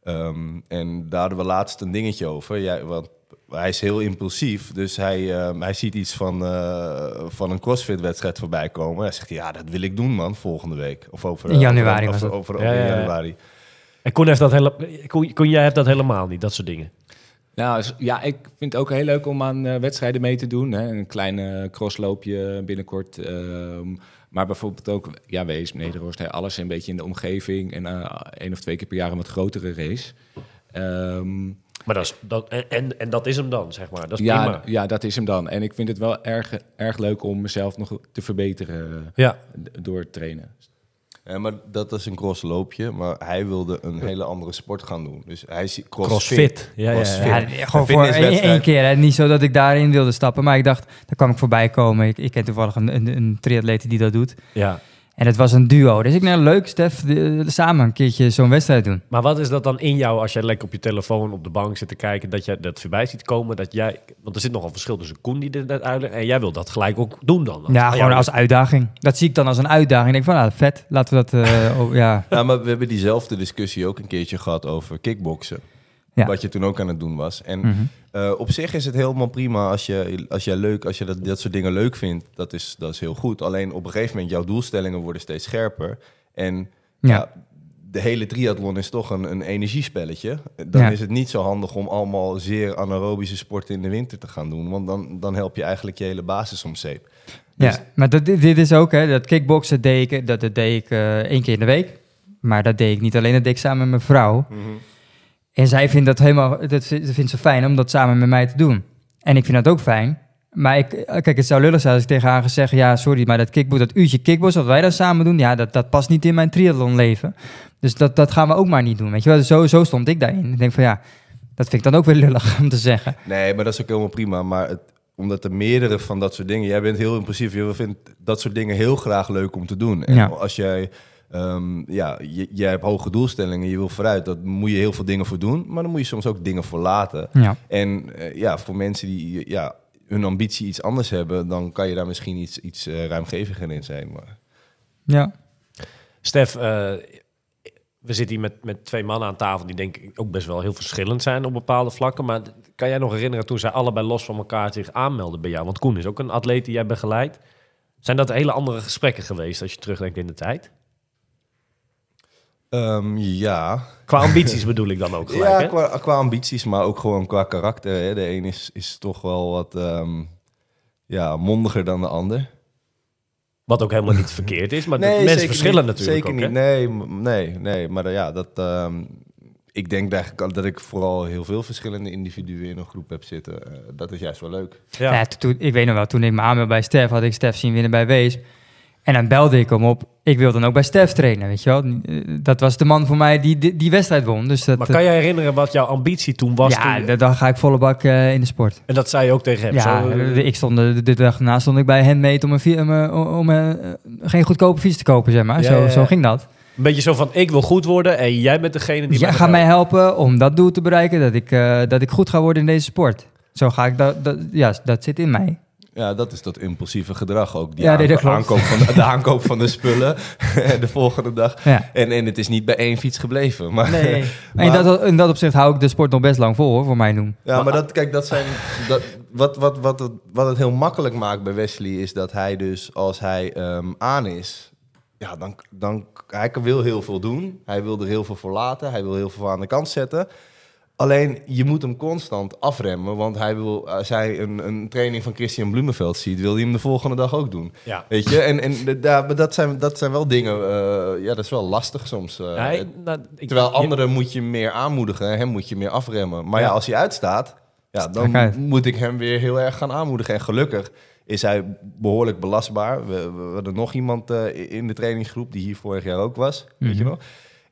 Speaker 4: Ehm, en daar hadden we laatst een dingetje over. Jij, want hij is heel impulsief, dus hij, ehm, hij ziet iets van, eh, van een CrossFit-wedstrijd voorbij komen. Hij zegt, ja, dat wil ik doen, man, volgende week. Of over,
Speaker 3: In januari
Speaker 4: over,
Speaker 3: was
Speaker 4: over, over, over
Speaker 1: Ja, ja, ja.
Speaker 4: januari.
Speaker 1: En Koen heeft dat hele, Koen, jij hebt dat helemaal niet, dat soort dingen.
Speaker 5: Nou, ja, ik vind het ook heel leuk om aan eh, wedstrijden mee te doen. Hè. Een klein eh, crossloopje binnenkort. ehm, maar bijvoorbeeld ook, ja, Wees, Nederhorst, hè, alles een beetje in de omgeving. En eh één of twee keer per jaar een wat grotere race. Ehm,
Speaker 1: Maar dat is, dat, en, en, dat is hem dan, zeg maar. Dat is
Speaker 5: ja,
Speaker 1: prima.
Speaker 5: ja, dat is hem dan. En ik vind het wel erg, erg leuk om mezelf nog te verbeteren
Speaker 1: Ja,
Speaker 5: door het trainen.
Speaker 4: Ja, maar dat is een crossloopje, maar hij wilde een hele andere sport gaan doen. Dus hij ziet
Speaker 1: crossfit. Ja, ja, ja.
Speaker 4: Crossfit.
Speaker 3: Ja,
Speaker 4: Een
Speaker 3: gewoon voor één, keer. Hè. Niet zo dat ik daarin wilde stappen, maar ik dacht, daar kwam ik voorbij komen. Ik, ik ken toevallig een, een, een triatleet die dat doet.
Speaker 1: ja.
Speaker 3: En het was een duo. Dus ik nou leuk, Stef, de- samen een keertje zo'n wedstrijd doen.
Speaker 1: Maar wat is dat dan in jou als jij lekker op je telefoon op de bank zit te kijken, dat jij dat voorbij ziet komen, dat jij, want er zit nogal verschil tussen Koen die dit net uitlegt en jij wil dat gelijk ook doen dan.
Speaker 3: Ja, gewoon als uitdaging. Dat zie ik dan als een uitdaging. Ik denk van, nou, vet, laten we dat... eh, oh, ja.
Speaker 4: Ja, maar we hebben diezelfde discussie ook een keertje gehad over kickboksen.
Speaker 3: Ja.
Speaker 4: Wat je toen ook aan het doen was. En
Speaker 3: Mhm.
Speaker 4: eh, op zich is het helemaal prima als je, als jij leuk, als je dat, dat soort dingen leuk vindt. Dat is, dat is heel goed. Alleen op een gegeven moment, jouw doelstellingen worden steeds scherper. En ja.
Speaker 3: Ja.
Speaker 4: de hele triathlon is toch een, een energiespelletje. Dan
Speaker 3: Ja.
Speaker 4: is het niet zo handig om allemaal zeer anaerobische sporten in de winter te gaan doen. Want dan, dan help je eigenlijk je hele basis om zeep. Dus-
Speaker 3: Ja, maar dat, dit, is ook, hè, dat kickboksen deed ik, dat, dat deed ik eh, één keer in de week. Maar dat deed ik niet alleen, dat deed ik samen met mijn vrouw. En zij vindt dat helemaal, dat vindt, ze fijn om dat samen met mij te doen. En ik vind dat ook fijn. Maar ik, kijk, het zou lullig zijn als ik tegen haar ga zeggen, ja, sorry, maar dat, kickbo dat uurtje kickboksen wat wij dan samen doen, ja, dat, dat past niet in mijn triathlonleven. Dus dat, dat gaan we ook maar niet doen, weet je wel. Dus zo, zo stond ik daarin. Ik denk van, ja, dat vind ik dan ook weer lullig om te zeggen.
Speaker 4: Nee, maar dat is ook helemaal prima. Maar het, omdat er meerdere van dat soort dingen... Jij bent heel impulsief. Je vindt dat soort dingen heel graag leuk om te doen. En
Speaker 3: Ja.
Speaker 4: als jij... ehm, ja, je, jij hebt hoge doelstellingen, je wil vooruit. Dat moet je heel veel dingen voor doen. Maar dan moet je soms ook dingen voor laten.
Speaker 3: Ja.
Speaker 4: En eh, ja, voor mensen die ja, hun ambitie iets anders hebben... dan kan je daar misschien iets, iets eh, ruimgeviger in zijn. Maar...
Speaker 3: Ja.
Speaker 1: Stef, eh, we zitten hier met, met twee mannen aan tafel die denk ik ook best wel heel verschillend zijn op bepaalde vlakken. Maar kan jij nog herinneren toen zij allebei los van elkaar zich aanmelden bij jou? Want Koen is ook een atleet die jij begeleidt. Zijn dat hele andere gesprekken geweest als je terugdenkt in de tijd?
Speaker 4: Ehm, ja,
Speaker 1: Qua ambities bedoel ik dan ook gelijk,
Speaker 4: ja
Speaker 1: hè?
Speaker 4: qua, qua ambities, maar ook gewoon qua karakter. Hè. De een is, is toch wel wat ehm, ja, mondiger dan de ander.
Speaker 1: Wat ook helemaal niet verkeerd is, maar
Speaker 4: Nee,
Speaker 1: mensen verschillen
Speaker 4: niet.
Speaker 1: natuurlijk
Speaker 4: Zeker
Speaker 1: ook,
Speaker 4: niet.
Speaker 1: hè?
Speaker 4: Nee, nee, nee. Maar eh, ja, dat, ehm, ik denk eigenlijk dat ik vooral heel veel verschillende individuen in een groep heb zitten. Eh, dat is juist wel leuk.
Speaker 1: Ja.
Speaker 3: Ja. toen, ik weet nog wel, toen ik me aanmeldde bij Stef, had ik Stef zien winnen bij Wees. En dan belde ik hem op. Ik wil dan ook bij Stef trainen, weet je wel. Eh, Dat was de man voor mij die die, die wedstrijd won. Dus dat,
Speaker 1: Maar kan je herinneren wat jouw ambitie toen was?
Speaker 3: ja,
Speaker 1: toen-
Speaker 3: dan ga ik volle bak eh, in de sport.
Speaker 1: en dat zei je ook tegen hem?
Speaker 3: Ja,
Speaker 1: Zo, eh,
Speaker 3: ik stond de, dag daarna stond ik bij Handmade om, een, om, eh, om eh, geen goedkope fiets te kopen, zeg maar.
Speaker 1: Ja,
Speaker 3: zo,
Speaker 1: ja, ja.
Speaker 3: zo ging dat.
Speaker 1: Een beetje zo van, ik wil goed worden en jij bent degene die...
Speaker 3: Jij gaat mij helpen om dat doel te bereiken, dat ik, eh, dat ik goed ga worden in deze sport. Zo ga ik, dat, dat, ja, dat zit in mij.
Speaker 4: Ja, dat is dat impulsieve gedrag ook. Die
Speaker 3: Ja,
Speaker 4: aankoop van de, de aankoop van de spullen de volgende dag.
Speaker 3: Ja.
Speaker 4: En, en het is niet bij één fiets gebleven. Maar,
Speaker 3: Nee.
Speaker 4: Maar-
Speaker 3: in, dat, in dat opzicht hou ik de sport nog best lang vol, hoor, voor mij doen.
Speaker 4: Ja, maar dat, kijk, dat zijn. Dat, wat, wat, wat, het, wat het heel makkelijk maakt bij Wesley is dat hij dus als hij ehm, aan is. Ja, dan, dan hij wil heel veel doen. Hij wil er heel veel voor laten. Hij wil heel veel aan de kant zetten. Alleen je moet hem constant afremmen, want hij wil, als hij een, een training van Christian Bloemenveld ziet, wil hij hem de volgende dag ook doen.
Speaker 1: Ja.
Speaker 4: Weet je, en, en daar- dat, zijn, dat zijn wel dingen, eh, ja, dat is wel lastig soms. eh.
Speaker 1: Ja, ik- nou, ik-
Speaker 4: Terwijl anderen moet je meer aanmoedigen, hem moet je meer afremmen. Maar ja, als hij uitstaat, ja, dan moet ik hem weer heel erg gaan aanmoedigen. En gelukkig is hij behoorlijk belastbaar. We, we hadden nog iemand eh, in de trainingsgroep die hier vorig jaar ook was, weet je
Speaker 3: Mhm.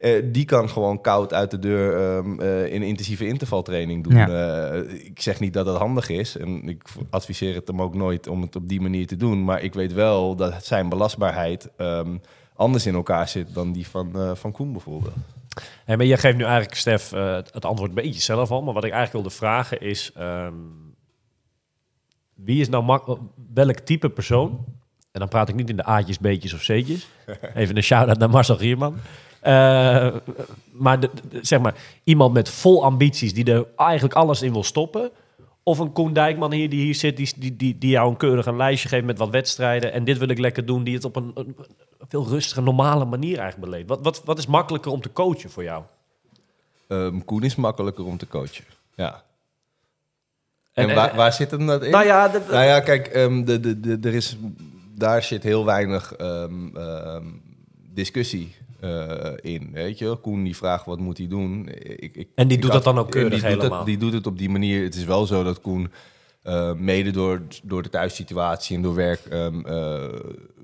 Speaker 4: Eh, die kan gewoon koud uit de deur ehm, eh, in intensieve intervaltraining doen. Eh, ik zeg niet dat dat handig is. En ik adviseer het hem ook nooit om het op die manier te doen. Maar ik weet wel dat zijn belastbaarheid ehm, anders in elkaar zit dan die van, van Koen bijvoorbeeld.
Speaker 1: Hey, maar je geeft nu eigenlijk, Stef, het- antwoord een beetje zelf al. Maar wat ik eigenlijk wilde vragen is... ehm, wie is nou mak- welk type persoon... En dan praat ik niet in de A'tjes, B'tjes of C'tjes. Even een shout-out naar Marcel Gierman. Eh, maar de- de- zeg maar, iemand met vol ambities... die er eigenlijk alles in wil stoppen... Of een Koen Dijkman hier die hier zit, die, die, die, die jou een keurig een lijstje geeft met wat wedstrijden. En dit wil ik lekker doen, die het op een, veel rustige, normale manier eigenlijk beleeft. Wat, wat, wat is makkelijker om te coachen voor jou?
Speaker 4: Ehm, Koen is makkelijker om te coachen. Ja. En,
Speaker 1: En- en-
Speaker 4: waar, waar zit hem dat in?
Speaker 1: Nou ja, dat-
Speaker 4: Nou ja, kijk, ehm, de, de, de, er is, daar zit heel weinig ehm, discussie eh, in. Weet je, Koen die vraagt wat moet hij doen. Ik, ik,
Speaker 1: En die
Speaker 4: ik
Speaker 1: doet
Speaker 4: had-
Speaker 1: dat dan ook keurig
Speaker 4: die doet. Het, die doet het op die manier. Het is wel zo dat Koen eh, mede door, door de thuissituatie en door werk ehm, eh,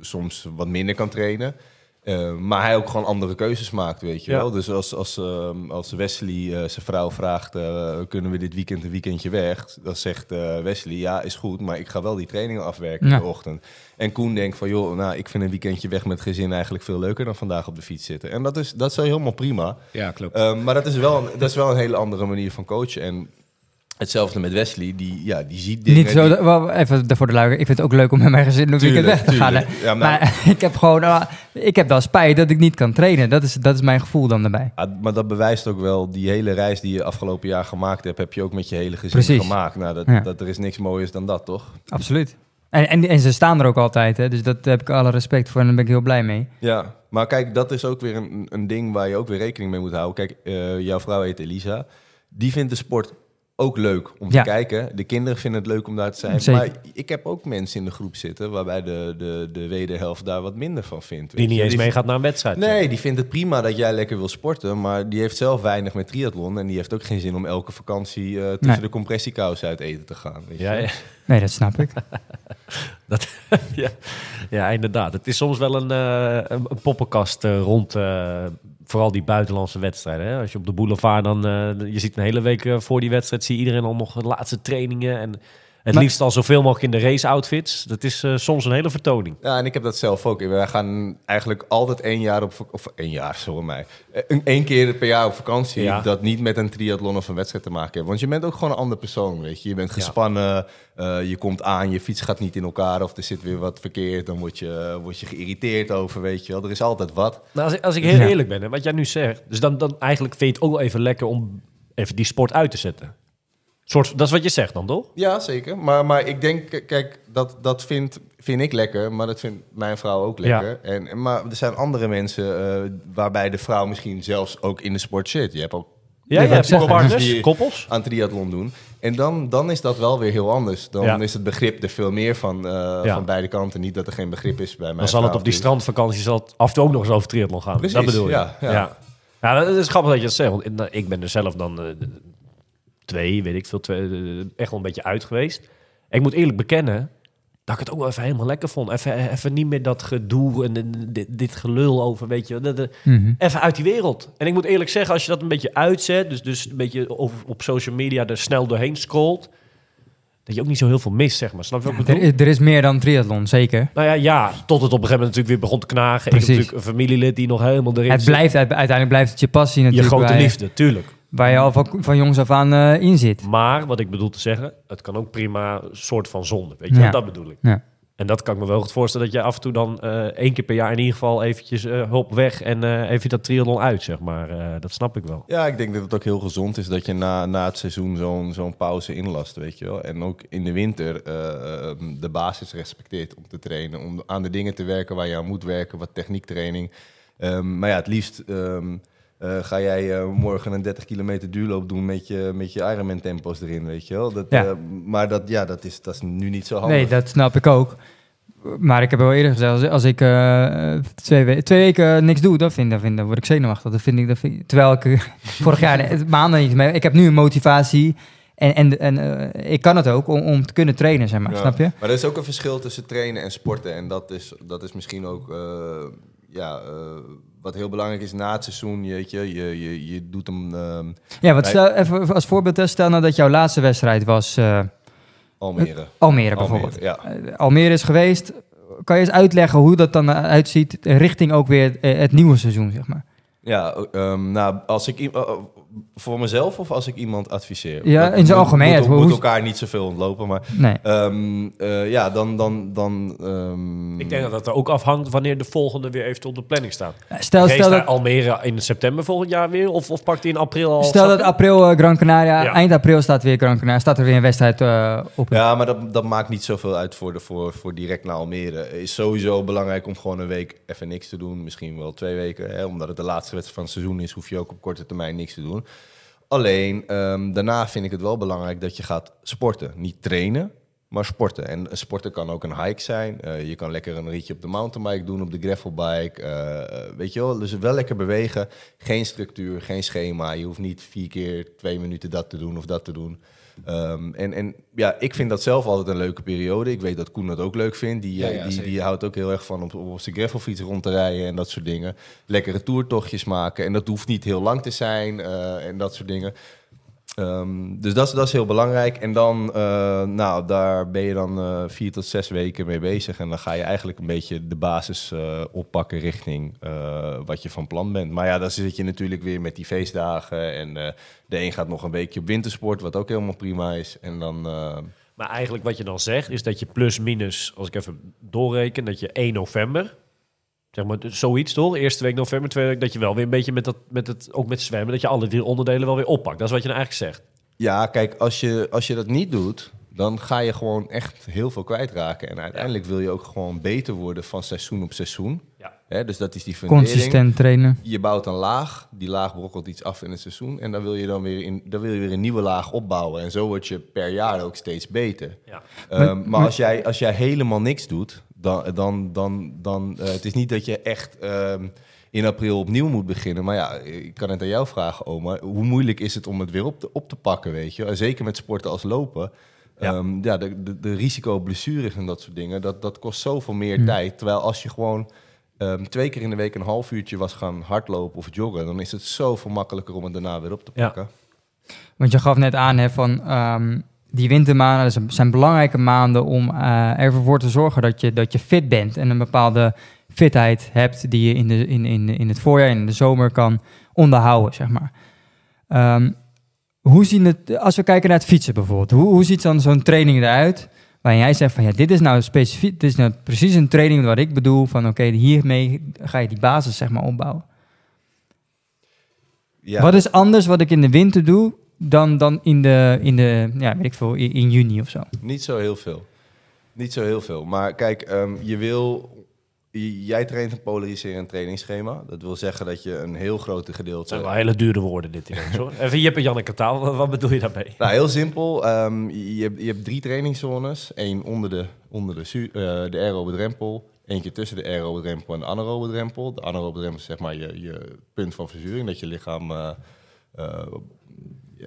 Speaker 4: soms wat minder kan trainen. Eh, maar hij ook gewoon andere keuzes maakt, weet je
Speaker 1: Ja.
Speaker 4: wel. Dus als, als, ehm, als Wesley eh, zijn vrouw vraagt... eh, kunnen we dit weekend een weekendje weg? Dan zegt eh, Wesley, ja, is goed... maar ik ga wel die trainingen afwerken
Speaker 3: Ja.
Speaker 4: in de ochtend. En Koen denkt van, joh, nou, ik vind een weekendje weg met gezin... eigenlijk veel leuker dan vandaag op de fiets zitten. En dat is, dat is helemaal prima.
Speaker 5: Ja, klopt.
Speaker 4: Ehm, maar dat is, wel, een- dat is wel een hele andere manier van coachen. En hetzelfde met Wesley, die, ja, die ziet dingen...
Speaker 3: Niet zo,
Speaker 4: die-
Speaker 3: wel, even voor de luider. Ik vind het ook leuk om met mijn gezin een weekend weg te gaan.
Speaker 4: Ja,
Speaker 3: maar
Speaker 4: maar-
Speaker 3: ik heb gewoon, ah, ik heb wel spijt dat ik niet kan trainen. Dat is, dat is mijn gevoel dan daarbij.
Speaker 4: Ja, maar dat bewijst ook wel, die hele reis die je afgelopen jaar gemaakt hebt, heb je ook met je hele gezin
Speaker 3: Precies.
Speaker 4: gemaakt. Nou, dat,
Speaker 3: Ja.
Speaker 4: dat, er is niks mooiers dan dat, toch?
Speaker 3: Absoluut. En, en, en ze staan er ook altijd, hè? dus dat heb ik alle respect voor en daar ben ik heel blij mee.
Speaker 4: Ja, maar kijk, dat is ook weer een, een ding waar je ook weer rekening mee moet houden. Kijk, eh, jouw vrouw heet Elisa. Die vindt de sport ook leuk om
Speaker 3: Ja.
Speaker 4: te kijken. De kinderen vinden het leuk om daar te zijn.
Speaker 3: Zeker.
Speaker 4: Maar ik heb ook mensen in de groep zitten waarbij de, de, de wederhelft daar wat minder van vindt.
Speaker 1: Die niet
Speaker 4: je.
Speaker 1: eens
Speaker 4: Die-
Speaker 1: meegaat naar een wedstrijd.
Speaker 4: Nee, die vindt het prima dat jij lekker wil sporten, maar die heeft zelf weinig met triathlon en die heeft ook geen zin om elke vakantie eh, tussen
Speaker 3: Nee.
Speaker 4: de compressiekousen uit eten te gaan. Weet je.
Speaker 1: Ja, ja,
Speaker 3: Nee, dat snap ik.
Speaker 1: dat, ja, ja, inderdaad. Het is soms wel een, eh, een, poppenkast eh, rond eh, vooral die buitenlandse wedstrijden. Hè? Als je op de boulevard dan, eh, je ziet een hele week eh, voor die wedstrijd, zie iedereen al nog de laatste trainingen en het
Speaker 3: Maar-
Speaker 1: liefst al zoveel mogelijk in de race outfits. Dat is eh, soms een hele vertoning.
Speaker 4: Ja, en ik heb dat zelf ook. Wij gaan eigenlijk altijd één jaar op of één jaar, sorry mij, Eh, een één keer per jaar op vakantie.
Speaker 1: Ja.
Speaker 4: Dat niet met een triathlon of een wedstrijd te maken heeft. Want je bent ook gewoon een ander persoon, weet je. Je bent gespannen, eh, je komt aan, je fiets gaat niet in elkaar of er zit weer wat verkeerd. Dan word je, word je geïrriteerd over, weet je wel. Er is altijd wat.
Speaker 1: Nou, als, ik, als ik heel
Speaker 3: Ja.
Speaker 1: eerlijk ben, hè, wat jij nu zegt, dus dan, dan eigenlijk vind je het ook wel even lekker om even die sport uit te zetten. Soort, dat is wat je zegt dan, toch?
Speaker 4: Ja, zeker. Maar, maar ik denk, kijk, dat, dat vind, vind ik lekker, maar dat vindt mijn vrouw ook lekker. En, en- maar er zijn andere mensen eh, waarbij de vrouw misschien zelfs ook in de sport zit. Je hebt ook
Speaker 1: Ja, partners,
Speaker 4: die-
Speaker 1: koppels.
Speaker 4: aan triathlon doen. En dan, dan is dat wel weer heel anders. Dan
Speaker 1: Ja.
Speaker 4: is het begrip er veel meer van, eh,
Speaker 1: Ja.
Speaker 4: van beide kanten. Niet dat er geen begrip is bij mij.
Speaker 1: Dan zal het op die strandvakantie zal het af en toe ook nog eens over triathlon gaan.
Speaker 4: Precies,
Speaker 1: dat bedoel je.
Speaker 4: ja, ja.
Speaker 1: dat is grappig dat je dat zegt. Want ik- ik ben er zelf dan eh, twee, weet ik veel, twee, echt wel een beetje uit geweest. Ik moet eerlijk bekennen dat ik het ook wel even helemaal lekker vond. Even, even niet meer dat gedoe en dit, dit gelul over, weet je.
Speaker 3: Mhm.
Speaker 1: Even uit die wereld. En ik moet eerlijk zeggen, als je dat een beetje uitzet, dus, dus een beetje over, op social media er snel doorheen scrolt, dat je ook niet zo heel veel mist, zeg maar. Snap je wat ik
Speaker 3: Er, er is meer dan triathlon, zeker.
Speaker 1: Nou ja, ja, tot het op een gegeven moment natuurlijk weer begon te knagen. Ik heb
Speaker 3: Precies.
Speaker 1: natuurlijk een familielid die nog helemaal erin
Speaker 3: Het
Speaker 1: zit.
Speaker 3: blijft, uit- uiteindelijk blijft het je passie
Speaker 1: Je
Speaker 3: natuurlijk.
Speaker 1: grote
Speaker 3: je-
Speaker 1: liefde, tuurlijk.
Speaker 3: Waar je al van, van jongs af aan eh, in zit.
Speaker 1: Maar wat ik bedoel te zeggen, het kan ook prima een soort van zonde. Weet je,
Speaker 3: Ja.
Speaker 1: dat bedoel ik.
Speaker 3: Ja.
Speaker 1: En dat kan ik me wel goed voorstellen dat je af en toe dan eh, één keer per jaar in ieder geval eventjes eh hulp weg en eh, even dat triathlon uit, zeg maar. Eh, dat snap ik wel.
Speaker 4: Ja, ik denk dat het ook heel gezond is dat je na, na het seizoen zo'n zo'n pauze inlast, weet je wel. En ook in de winter eh, de basis respecteert om te trainen. Om aan de dingen te werken waar je aan moet werken, wat techniektraining. Ehm, maar ja, het liefst ehm, eh, ga jij eh, morgen een 30 kilometer duurloop doen met je, met je Ironman tempo's erin, weet je wel? Dat,
Speaker 3: Ja.
Speaker 4: eh, maar dat, ja, dat, is, dat is nu niet zo handig.
Speaker 3: Nee, dat snap ik ook. Maar ik heb al eerder gezegd, als, als ik eh, twee, we- twee weken niks doe, dan, vind, dan, vind, dan word ik zenuwachtig. Dat vind ik, dat vind ik- terwijl ik vorig jaar maanden niet mee... Ik heb nu een motivatie en, en, en eh, ik kan het ook om, om te kunnen trainen, zeg maar.
Speaker 4: Ja.
Speaker 3: Snap je?
Speaker 4: Maar er is ook een verschil tussen trainen en sporten. En dat is, dat is misschien ook eh, ja, eh, wat heel belangrijk is na het seizoen. Weet je, je, je, je doet hem ehm,
Speaker 3: Ja, wat stel, even als voorbeeld, stel nou dat jouw laatste wedstrijd was eh,
Speaker 4: Almere.
Speaker 3: Almere bijvoorbeeld.
Speaker 4: Almere, ja.
Speaker 3: Eh, Almere is geweest. Kan je eens uitleggen hoe dat dan uitziet richting ook weer eh, het nieuwe seizoen, zeg maar?
Speaker 4: Ja, ehm, nou, als ik voor mezelf of als ik iemand adviseer?
Speaker 3: Ja,
Speaker 4: Dat
Speaker 3: in zijn
Speaker 4: moet-
Speaker 3: algemeenheid.
Speaker 4: Moet, moet elkaar niet zoveel ontlopen, maar
Speaker 3: Nee.
Speaker 4: ehm, eh, ja, dan, dan, dan. ehm,
Speaker 1: Ik denk dat dat er ook afhangt wanneer de volgende weer even op de planning staat.
Speaker 3: Stel, stel dat,
Speaker 1: Almere in september volgend jaar weer? Of, of pakt hij in april al?
Speaker 3: stel dat april eh, Gran Canaria,
Speaker 1: Ja.
Speaker 3: eind april staat weer Gran Canaria, staat er weer een wedstrijd eh, op.
Speaker 4: Ja, maar dat, dat maakt niet zoveel uit voor, de, voor, voor direct naar Almere. Het is sowieso belangrijk om gewoon een week even niks te doen. Misschien wel twee weken. Hè? Omdat het de laatste wedstrijd van het seizoen is, hoef je ook op korte termijn niks te doen. Alleen, ehm, daarna vind ik het wel belangrijk dat je gaat sporten. Niet trainen, maar sporten. En sporten kan ook een hike zijn. Eh, je kan lekker een ritje op de mountainbike doen, op de gravelbike. eh, weet je wel, dus wel lekker bewegen. Geen structuur, geen schema. Je hoeft niet vier keer twee minuten dat te doen of dat te doen. Ehm, en, en ja, ik vind dat zelf altijd een leuke periode. Ik weet dat Koen dat ook leuk vindt. Die,
Speaker 5: Ja,
Speaker 4: eh,
Speaker 5: ja,
Speaker 4: die, die houdt ook heel erg van op, op zijn gravelfiets rond te rijden en dat soort dingen. Lekkere toertochtjes maken. En dat hoeft niet heel lang te zijn eh, en dat soort dingen. Ehm, dus dat is, dat is heel belangrijk. En dan, eh, nou, daar ben je dan eh, vier tot zes weken mee bezig. En dan ga je eigenlijk een beetje de basis eh, oppakken richting wat je van plan bent. Maar ja, dan zit je natuurlijk weer met die feestdagen. En de een gaat nog een weekje op wintersport, wat ook helemaal prima is. En dan,
Speaker 1: Maar eigenlijk wat je dan zegt, is dat je plus minus, als ik even doorreken, dat je 1 november, zeg maar zoiets toch? Eerste week november, tweede week, dat je wel weer een beetje met dat, met het, ook met zwemmen, dat je alle drie onderdelen wel weer oppakt. Dat is wat je nou eigenlijk zegt.
Speaker 4: ja, kijk, als je, als je dat niet doet, dan ga je gewoon echt heel veel kwijtraken. En uiteindelijk wil je ook gewoon beter worden van seizoen op seizoen.
Speaker 1: Ja.
Speaker 4: Hè, dus dat is die fundering.
Speaker 3: Consistent trainen.
Speaker 4: je bouwt een laag, die laag brokkelt iets af in het seizoen en dan wil je dan weer, in, dan wil je weer een nieuwe laag opbouwen. En zo word je per jaar ook steeds beter.
Speaker 1: Ja.
Speaker 4: Ehm, maar als jij, als jij helemaal niks doet, dan, dan, dan, dan eh, het is niet dat je echt ehm, in april opnieuw moet beginnen. Maar ja, ik kan het aan jou vragen, oma. Hoe moeilijk is het om het weer op te, op te pakken, weet je? Zeker met sporten als lopen.
Speaker 1: Ja.
Speaker 4: Ja, ja de, de, de risico op blessures en dat soort dingen, dat, dat kost zoveel meer
Speaker 3: Hm.
Speaker 4: tijd. Terwijl als je gewoon ehm, twee keer in de week een half uurtje was gaan hardlopen of joggen, dan is het zoveel makkelijker om het daarna weer op te
Speaker 1: Ja.
Speaker 4: pakken.
Speaker 3: Want je gaf net aan hè, van ehm, die wintermaanden zijn belangrijke maanden om eh, ervoor te zorgen dat je, dat je fit bent en een bepaalde fitheid hebt die je in, de, in, in, in het voorjaar en in de zomer kan onderhouden, zeg maar. Ehm, hoe zien het, als we kijken naar het fietsen bijvoorbeeld, hoe, hoe ziet dan zo'n training eruit? Waarin jij zegt van ja, dit is nou specifiek, dit is nou precies een training wat ik bedoel van oké, hiermee ga je die basis zeg maar opbouwen.
Speaker 4: Ja.
Speaker 3: Wat is anders wat ik in de winter doe dan, dan in de, in de ja, weet ik veel, in, in juni of zo?
Speaker 4: Niet zo heel veel. Niet zo heel veel. Maar kijk, ehm, je wil. Jij traint een polariserend trainingsschema. Dat wil zeggen dat je een heel grote
Speaker 1: Het
Speaker 4: gedeelte.
Speaker 1: zijn wel hele dure woorden dit ineens hoor. Even Jip en Janneke taal, wat, bedoel je daarmee?
Speaker 4: Nou, heel simpel. Ehm, je, hebt, je hebt drie trainingszones. Eén onder de, onder de, su- eh, de aerobe drempel. Eentje tussen de aerobe drempel en de anaerobe drempel. De anaerobe drempel is zeg maar je, je punt van verzuring. Dat je lichaam eh, eh,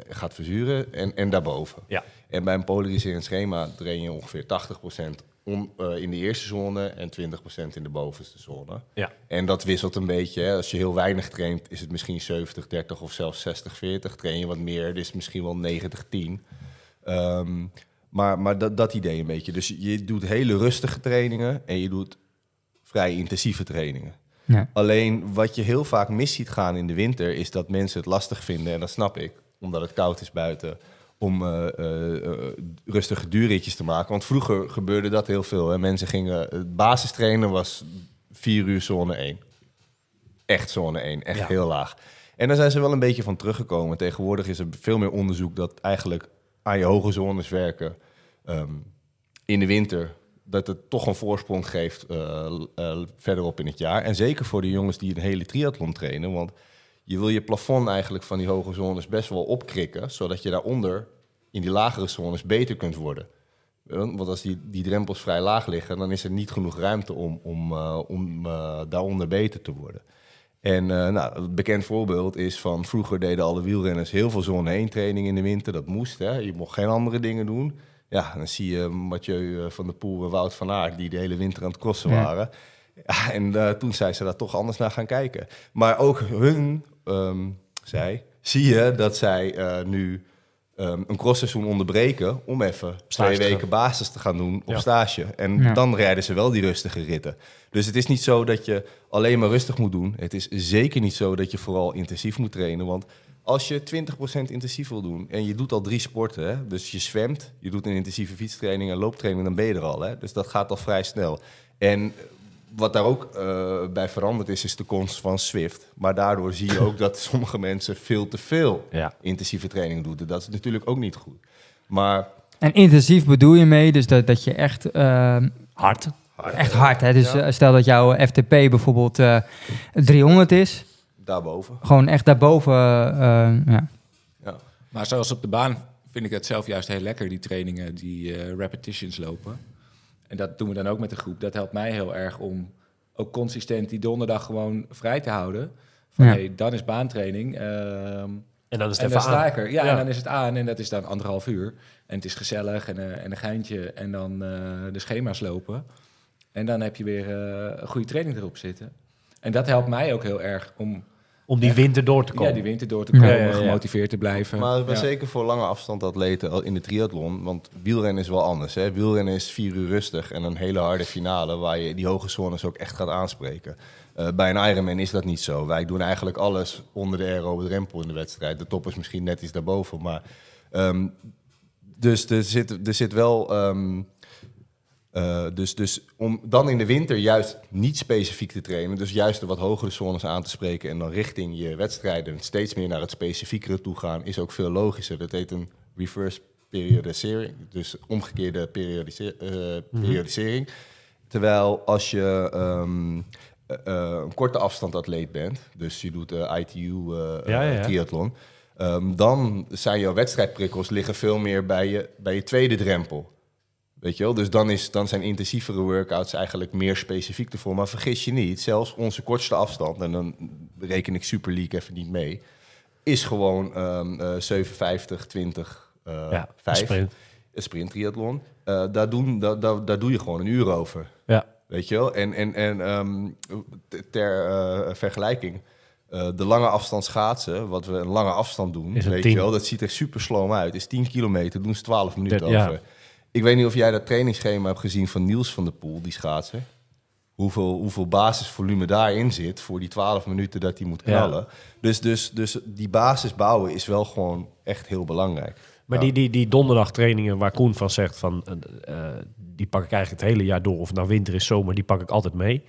Speaker 4: gaat verzuren. En, en daarboven.
Speaker 1: Ja.
Speaker 4: En bij een polariserend schema train je ongeveer 80% on, eh, in de eerste zone en 20% in de bovenste zone.
Speaker 1: Ja.
Speaker 4: En dat wisselt een beetje. Hè. Als je heel weinig traint, is het misschien 70-30 of zelfs 60-40. Train je wat meer, dus misschien wel 90-10. Ehm, maar maar dat, dat idee een beetje. Dus je doet hele rustige trainingen en je doet vrij intensieve trainingen.
Speaker 3: Ja.
Speaker 4: Alleen wat je heel vaak mis ziet gaan in de winter, is dat mensen het lastig vinden. En dat snap ik, omdat het koud is buiten. Om eh, eh, eh, rustige duurritjes te maken. Want vroeger gebeurde dat heel veel. Hè. Mensen gingen. Het basistrainen was 4 uur zone 1. Echt zone 1. Echt
Speaker 1: Ja.
Speaker 4: heel laag. En daar zijn ze wel een beetje van teruggekomen. Tegenwoordig is er veel meer onderzoek dat eigenlijk aan je hoge zones werken. ehm, in de winter dat het toch een voorsprong geeft verderop in het jaar. En zeker voor de jongens die een hele triathlon trainen. Want je wil je plafond eigenlijk van die hoge zones best wel opkrikken, zodat je daaronder in die lagere zones beter kunt worden. Want als die, die drempels vrij laag liggen, dan is er niet genoeg ruimte om, om, eh, om eh, daaronder beter te worden. En eh, nou, een bekend voorbeeld is van vroeger deden alle wielrenners heel veel zone 1 training in de winter. Dat moest, hè. je mocht geen andere dingen doen. Ja, dan zie je Mathieu van der Poel en Wout van Aert die de hele winter aan het crossen waren. Ja, en eh, toen zijn ze daar toch anders naar gaan kijken. Maar ook hun, ehm zij, zie je dat zij eh, nu ehm, een crossseizoen onderbreken om even
Speaker 1: Stage
Speaker 4: twee weken basis te gaan doen op
Speaker 1: Ja.
Speaker 4: stage. En
Speaker 3: Ja.
Speaker 4: dan rijden ze wel die rustige ritten. Dus het is niet zo dat je alleen maar rustig moet doen. Het is zeker niet zo dat je vooral intensief moet trainen. Want als je 20% intensief wil doen en je doet al drie sporten, hè, dus je zwemt, je doet een intensieve fietstraining en looptraining, dan ben je er al. Hè, dus dat gaat al vrij snel. En wat daar ook eh, bij veranderd is, is de komst van Swift. Maar daardoor zie je ook dat sommige mensen veel te veel
Speaker 1: Ja.
Speaker 4: intensieve training doen. Dat is natuurlijk ook niet goed. Maar
Speaker 3: En intensief bedoel je mee, dus dat, dat je echt, ehm,
Speaker 1: Hard.
Speaker 3: echt hard, hè? Dus
Speaker 4: Ja.
Speaker 3: eh, stel dat jouw FTP bijvoorbeeld eh 300 is,
Speaker 4: daarboven.
Speaker 3: gewoon echt daarboven, eh, ja.
Speaker 4: Ja.
Speaker 5: Maar zoals op de baan vind ik het zelf juist heel lekker, die trainingen, die eh, repetitions lopen. En dat doen we dan ook met de groep. Dat helpt mij heel erg om ook consistent die donderdag gewoon vrij te houden. Van
Speaker 3: Ja.
Speaker 5: hey, dan is baantraining. ehm,
Speaker 1: En dan is het
Speaker 5: en
Speaker 1: even
Speaker 5: dan sta
Speaker 1: aan.
Speaker 5: ik er. Ja,
Speaker 1: Ja.
Speaker 5: en dan is het aan en dat is dan anderhalf uur. En het is gezellig en, eh, en een geintje en dan eh, de schema's lopen. En dan heb je weer eh, een goede training erop zitten. En dat helpt mij ook heel erg om
Speaker 1: Om die winter door te komen.
Speaker 5: ja, die winter door te komen,
Speaker 1: ja, ja.
Speaker 5: gemotiveerd te blijven.
Speaker 4: Maar ik ben
Speaker 5: Ja.
Speaker 4: zeker voor lange afstand atleten al in de triathlon. Want wielrennen is wel anders. Hè? Wielrennen is vier uur rustig en een hele harde finale waar je die hoge zones ook echt gaat aanspreken. Eh, bij een Ironman is dat niet zo. Wij doen eigenlijk alles onder de aerobe drempel in de wedstrijd. De top is misschien net iets daarboven. Maar, ehm, dus er zit, er zit wel... ehm, eh, dus, dus om dan in de winter juist niet specifiek te trainen, dus juist de wat hogere zones aan te spreken en dan richting je wedstrijden steeds meer naar het specifiekere toe gaan, is ook veel logischer. Dat heet een reverse periodisering, dus omgekeerde eh, periodisering. Terwijl als je ehm, eh, een korte afstand atleet bent, dus je doet ITU
Speaker 1: Ja, ja, ja.
Speaker 4: triathlon, ehm, dan zijn jouw wedstrijdprikkels liggen veel meer bij je, bij je tweede drempel. Weet je wel? Dus dan, is, dan zijn intensievere workouts eigenlijk meer specifiek ervoor. Maar vergis je niet, zelfs onze kortste afstand, en dan reken ik Super League even niet mee, is gewoon ehm eh 57, 20, eh
Speaker 1: Ja,
Speaker 4: 5.
Speaker 1: sprint.
Speaker 4: Een sprint triathlon. Eh, daar, doen, daar, daar, daar doe je gewoon een uur over.
Speaker 1: Ja.
Speaker 4: Weet je wel? En, en, en ehm, ter eh, vergelijking, eh, de lange afstand schaatsen, wat we een lange afstand doen,
Speaker 1: Is
Speaker 4: weet
Speaker 1: 10.
Speaker 4: je wel, dat ziet er super sloom uit. Is 10 kilometer, doen ze 12 minuten
Speaker 1: Dat- ja.
Speaker 4: Ik weet niet of jij dat trainingsschema hebt gezien van Niels van der Poel, die schaatser. Hoeveel, hoeveel basisvolume daarin zit voor die 12 minuten dat hij moet
Speaker 1: Ja.
Speaker 4: knallen. Dus, dus, dus die basis bouwen is wel gewoon echt heel belangrijk.
Speaker 1: Maar
Speaker 4: Ja.
Speaker 1: die, die, die donderdagtrainingen waar Koen van zegt van eh, eh, die pak ik eigenlijk het hele jaar door. Of nou winter is zomer, die pak ik altijd mee.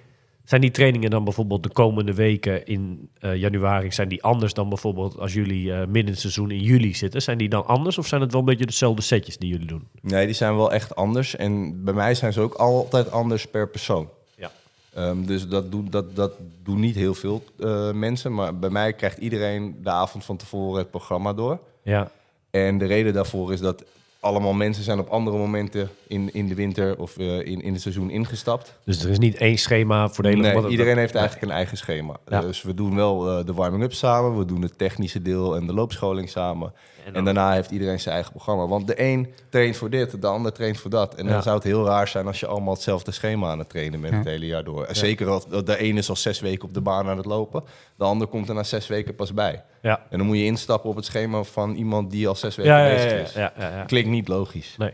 Speaker 1: Zijn die trainingen dan bijvoorbeeld de komende weken in eh, januari, zijn die anders dan bijvoorbeeld als jullie eh midden seizoen in juli zitten? Zijn die dan anders of zijn het wel een beetje dezelfde setjes die jullie doen?
Speaker 4: Nee, die zijn wel echt anders. En bij mij zijn ze ook altijd anders per persoon.
Speaker 1: Ja.
Speaker 4: Ehm, dus dat doen, dat, dat doen niet heel veel eh, mensen. Maar bij mij krijgt iedereen de avond van tevoren het programma door.
Speaker 1: Ja,
Speaker 4: En de reden daarvoor is dat allemaal mensen zijn op andere momenten in, in de winter of eh, in, in het seizoen ingestapt.
Speaker 1: dus er is niet één schema voor de hele...
Speaker 4: Nee, iedereen heeft eigenlijk een eigen schema.
Speaker 1: Ja.
Speaker 4: Dus we doen wel eh, de warming-up samen, we doen het technische deel en de loopscholing samen.
Speaker 1: En
Speaker 4: daarna heeft iedereen zijn eigen programma. Want de een traint voor dit, de ander traint voor dat. En
Speaker 1: Ja.
Speaker 4: dan zou het heel raar zijn als je allemaal hetzelfde schema aan het trainen bent
Speaker 3: Ja.
Speaker 4: het hele jaar door. Zeker als de ene is al zes weken op de baan aan het lopen, de ander komt er na zes weken pas bij.
Speaker 1: Ja,
Speaker 4: En dan moet je instappen op het schema van iemand die al zes weken
Speaker 1: ja, ja, ja,
Speaker 4: bezig
Speaker 1: ja,
Speaker 4: is.
Speaker 1: ja, ja, ja.
Speaker 4: Klinkt niet logisch.
Speaker 1: Nee.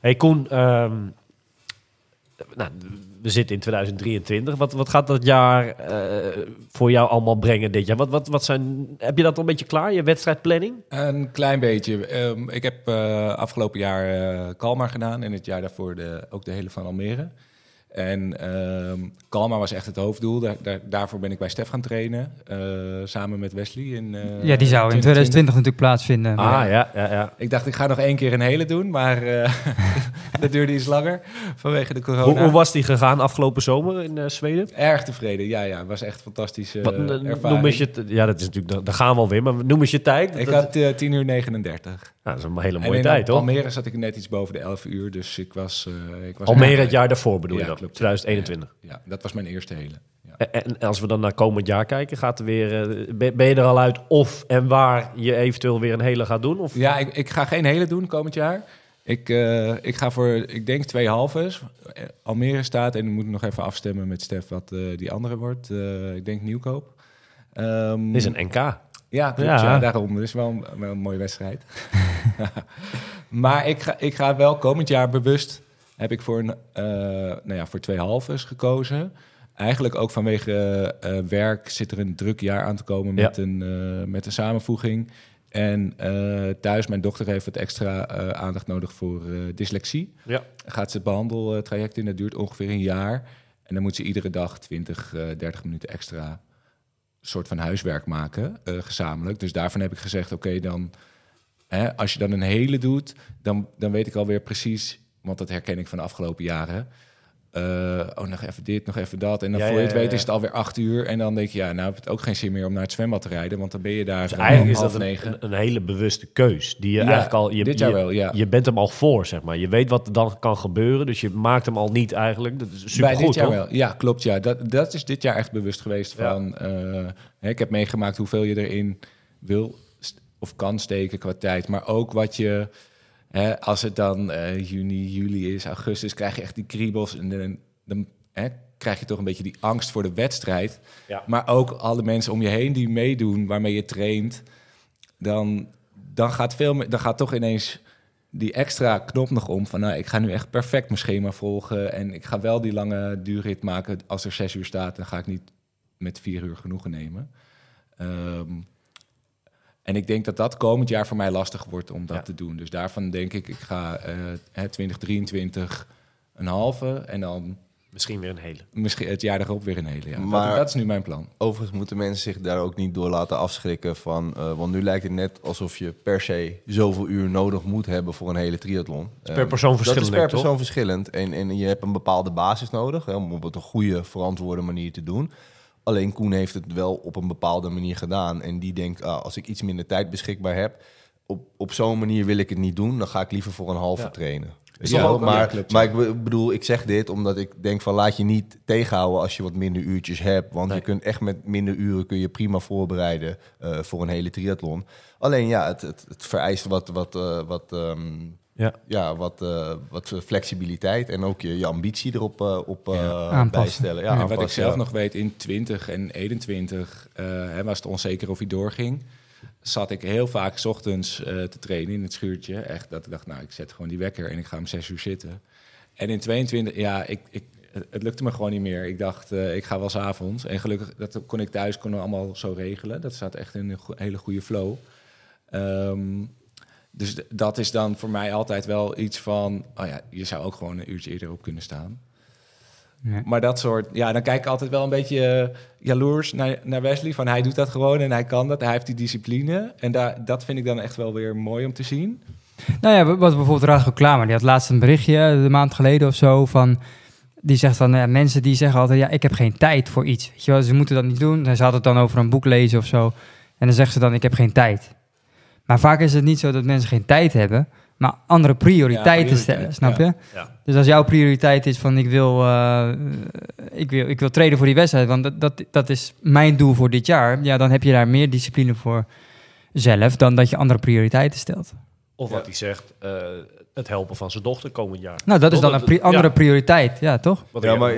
Speaker 1: Hey Koen, ehm, nou, we zitten in 2023. Wat, wat gaat dat jaar eh, voor jou allemaal brengen dit jaar? Wat, wat, wat zijn, heb je dat al een beetje klaar, je wedstrijdplanning?
Speaker 5: Een klein beetje. Ehm, ik heb eh, afgelopen jaar eh Kalmar gedaan en het jaar daarvoor de, ook de hele van Almere. En ehm Kalmar was echt het hoofddoel. Daar, daar- daarvoor ben ik bij Stef gaan trainen. eh, samen met Wesley. In, eh,
Speaker 3: ja, die zou in 2020 natuurlijk plaatsvinden.
Speaker 1: Ah, ja, ja, ja.
Speaker 5: Ik dacht, ik ga nog één keer een hele doen. Maar eh, dat duurde iets langer vanwege de corona.
Speaker 1: Hoe, hoe was die gegaan afgelopen zomer in eh, Zweden?
Speaker 5: Erg tevreden. Ja, ja. Het was echt een fantastische
Speaker 1: Wat, eh,
Speaker 5: ervaring.
Speaker 1: noem eens je, ja, dat is natuurlijk, daar gaan we alweer, maar noem eens je tijd.
Speaker 5: Ik
Speaker 1: Dat-
Speaker 5: had eh 10 uur 39.
Speaker 1: Nou, dat is een hele mooie tijd, hoor.
Speaker 5: Almere zat ik net iets boven de 11 uur. Dus ik was... eh, ik was
Speaker 1: Almere het jaar daarvoor bedoel je dat?
Speaker 5: klopt.
Speaker 1: 2021.
Speaker 5: Ja, dat was mijn eerste hele. Ja.
Speaker 1: En, als we dan naar komend jaar kijken, gaat er weer, eh, ben, je er al uit of en waar je eventueel weer een hele gaat doen? Of?
Speaker 5: Ja, ik, ik ga geen hele doen komend jaar. Ik, eh, ik ga voor, ik denk twee halves. Almere staat en dan moet ik nog even afstemmen met Stef wat die andere wordt. Ik denk Nieuwkoop. Ehm,
Speaker 1: Dit is een NK.
Speaker 5: Ja, klopt,
Speaker 1: Ja.
Speaker 5: ja. daarom. Is wel een, wel een mooie wedstrijd. maar ik ga, ik ga wel komend jaar bewust... heb ik voor, een, eh, nou ja, voor twee halves gekozen. Eigenlijk ook vanwege eh, werk zit er een druk jaar aan te komen... met, een, eh, met een samenvoeging. En thuis, mijn dochter heeft wat extra aandacht nodig voor dyslexie.
Speaker 1: Ja.
Speaker 5: Gaat ze het behandeltraject in, dat duurt ongeveer een jaar. En dan moet ze iedere dag 20, eh 30 minuten extra soort van huiswerk maken, eh, gezamenlijk. Dus daarvan heb ik gezegd, oké, dan... Hè, als je dan een hele doet, dan, dan weet ik alweer precies... want dat herken ik van de afgelopen jaren... eh, oh, nog even dit, nog even dat. En dan
Speaker 1: Ja,
Speaker 5: voor je het
Speaker 1: ja,
Speaker 5: weet is het alweer acht uur. En dan denk je, ja, nou heb ik het ook geen zin meer om naar het zwembad te rijden... want dan ben je daar
Speaker 1: Dus
Speaker 5: om
Speaker 1: eigenlijk is
Speaker 5: half
Speaker 1: dat een,
Speaker 5: negen.
Speaker 1: een, een hele bewuste keus. Die je eigenlijk al. Je,
Speaker 5: dit jaar
Speaker 1: je,
Speaker 5: wel, ja.
Speaker 1: je bent hem al voor, zeg maar. Je weet wat er dan kan gebeuren, dus je maakt hem al niet eigenlijk. Dat is super
Speaker 5: Bij
Speaker 1: goed,
Speaker 5: dit jaar wel. Ja, klopt. Ja. Dat, dat is dit jaar echt bewust geweest van... eh, ik heb meegemaakt hoeveel je erin wil of kan steken qua tijd. Maar ook wat je... Hè, als het dan eh, juni, juli is, augustus... krijg je echt die kriebels. En dan, dan hè, krijg je toch een beetje die angst voor de wedstrijd.
Speaker 1: Ja.
Speaker 5: Maar ook alle mensen om je heen die meedoen, waarmee je traint... dan, dan, gaat veel meer, dan gaat toch ineens die extra knop nog om van nou, ik ga nu echt perfect mijn schema volgen en ik ga wel die lange duurrit maken. Als er zes uur staat, dan ga ik niet met vier uur genoegen nemen. Ehm, en ik denk dat dat komend jaar voor mij lastig wordt om dat
Speaker 1: Ja.
Speaker 5: te doen. Dus daarvan denk ik, ik ga eh, hè, 2023 een halve en dan
Speaker 1: Misschien weer een hele.
Speaker 5: misschien het jaar erop weer een hele. Ja.
Speaker 4: Maar-
Speaker 5: dat, dat is nu mijn plan.
Speaker 4: Overigens moeten mensen zich daar ook niet door laten afschrikken van... eh, want nu lijkt het net alsof je per se zoveel uur nodig moet hebben voor een hele triathlon.
Speaker 1: per
Speaker 4: Ehm,
Speaker 1: persoon
Speaker 4: Dat
Speaker 1: verschillend,
Speaker 4: is per
Speaker 1: toch?
Speaker 4: persoon verschillend. En, en je hebt een bepaalde basis nodig hè, om op een goede, verantwoorde manier te doen. Alleen Koen heeft het wel op een bepaalde manier gedaan. En die denkt, ah, als ik iets minder tijd beschikbaar heb... op, op zo'n manier wil ik het niet doen. Dan ga ik liever voor een halve
Speaker 1: Ja.
Speaker 4: trainen.
Speaker 5: Ja,
Speaker 4: wel?
Speaker 5: ook-
Speaker 4: maar
Speaker 5: klopt,
Speaker 4: maar
Speaker 5: ja.
Speaker 4: ik be- bedoel, ik zeg dit omdat ik denk van laat je niet tegenhouden als je wat minder uurtjes hebt. Want
Speaker 1: Nee.
Speaker 4: je kunt echt met minder uren kun je prima voorbereiden eh, voor een hele triathlon. Alleen ja, het, het, het vereist wat, wat, eh, wat, ehm,
Speaker 1: Ja.
Speaker 4: ja, wat, eh, wat flexibiliteit en ook je, je ambitie erop eh, op, eh,
Speaker 3: Aanpassen.
Speaker 4: bijstellen. Ja,
Speaker 5: en wat ik
Speaker 4: aanpassen,
Speaker 5: zelf
Speaker 4: ja.
Speaker 5: nog weet, in 20 en 21 eh, hè, was het onzeker of hij doorging. Zat ik heel vaak 's ochtends eh, te trainen in het schuurtje. Echt dat ik dacht, nou, ik zet gewoon die wekker en ik ga om 6 uur zitten. En in 22, ja, ik, ik, het- lukte me gewoon niet meer. Ik dacht, eh, ik ga wel 's avonds. En gelukkig, dat kon ik thuis kon allemaal zo regelen. Dat staat echt in een go- hele goede flow. Ehm, dus dat is dan voor mij altijd wel iets van... Oh ja, je zou ook gewoon een uurtje eerder op kunnen staan.
Speaker 3: Ja.
Speaker 5: Maar dat soort... Ja, dan kijk ik altijd wel een beetje eh, jaloers naar, naar Wesley. Van hij doet dat gewoon en hij kan dat. Hij heeft die discipline. En daar, dat vind ik dan echt wel weer mooi om te zien.
Speaker 3: Nou ja, wat bijvoorbeeld Radko Klamer, die had laatst een berichtje, een maand geleden of zo, van... Die zegt dan, ja, mensen die zeggen altijd, ja, ik heb geen tijd voor iets. Weet je wel, ze moeten dat niet doen. Ze had het dan over een boek lezen of zo. En dan zegt ze dan, ik heb geen tijd. Maar vaak is het niet zo dat mensen geen tijd hebben, maar andere prioriteiten
Speaker 5: Ja,
Speaker 3: stellen, snap je?
Speaker 1: Ja.
Speaker 3: Dus als jouw prioriteit is van, ik wil, eh, ik wil, ik wil trainen voor die wedstrijd, want dat, dat, dat is mijn doel voor dit jaar. Ja, dan heb je daar meer discipline voor zelf dan dat je andere prioriteiten stelt.
Speaker 1: Of wat hij zegt, eh, het helpen van zijn dochter komend jaar.
Speaker 3: Nou, dat is dan een pri- andere
Speaker 1: ja,
Speaker 3: prioriteit, ja, toch?
Speaker 1: wat
Speaker 4: Ja,
Speaker 1: ik
Speaker 4: maar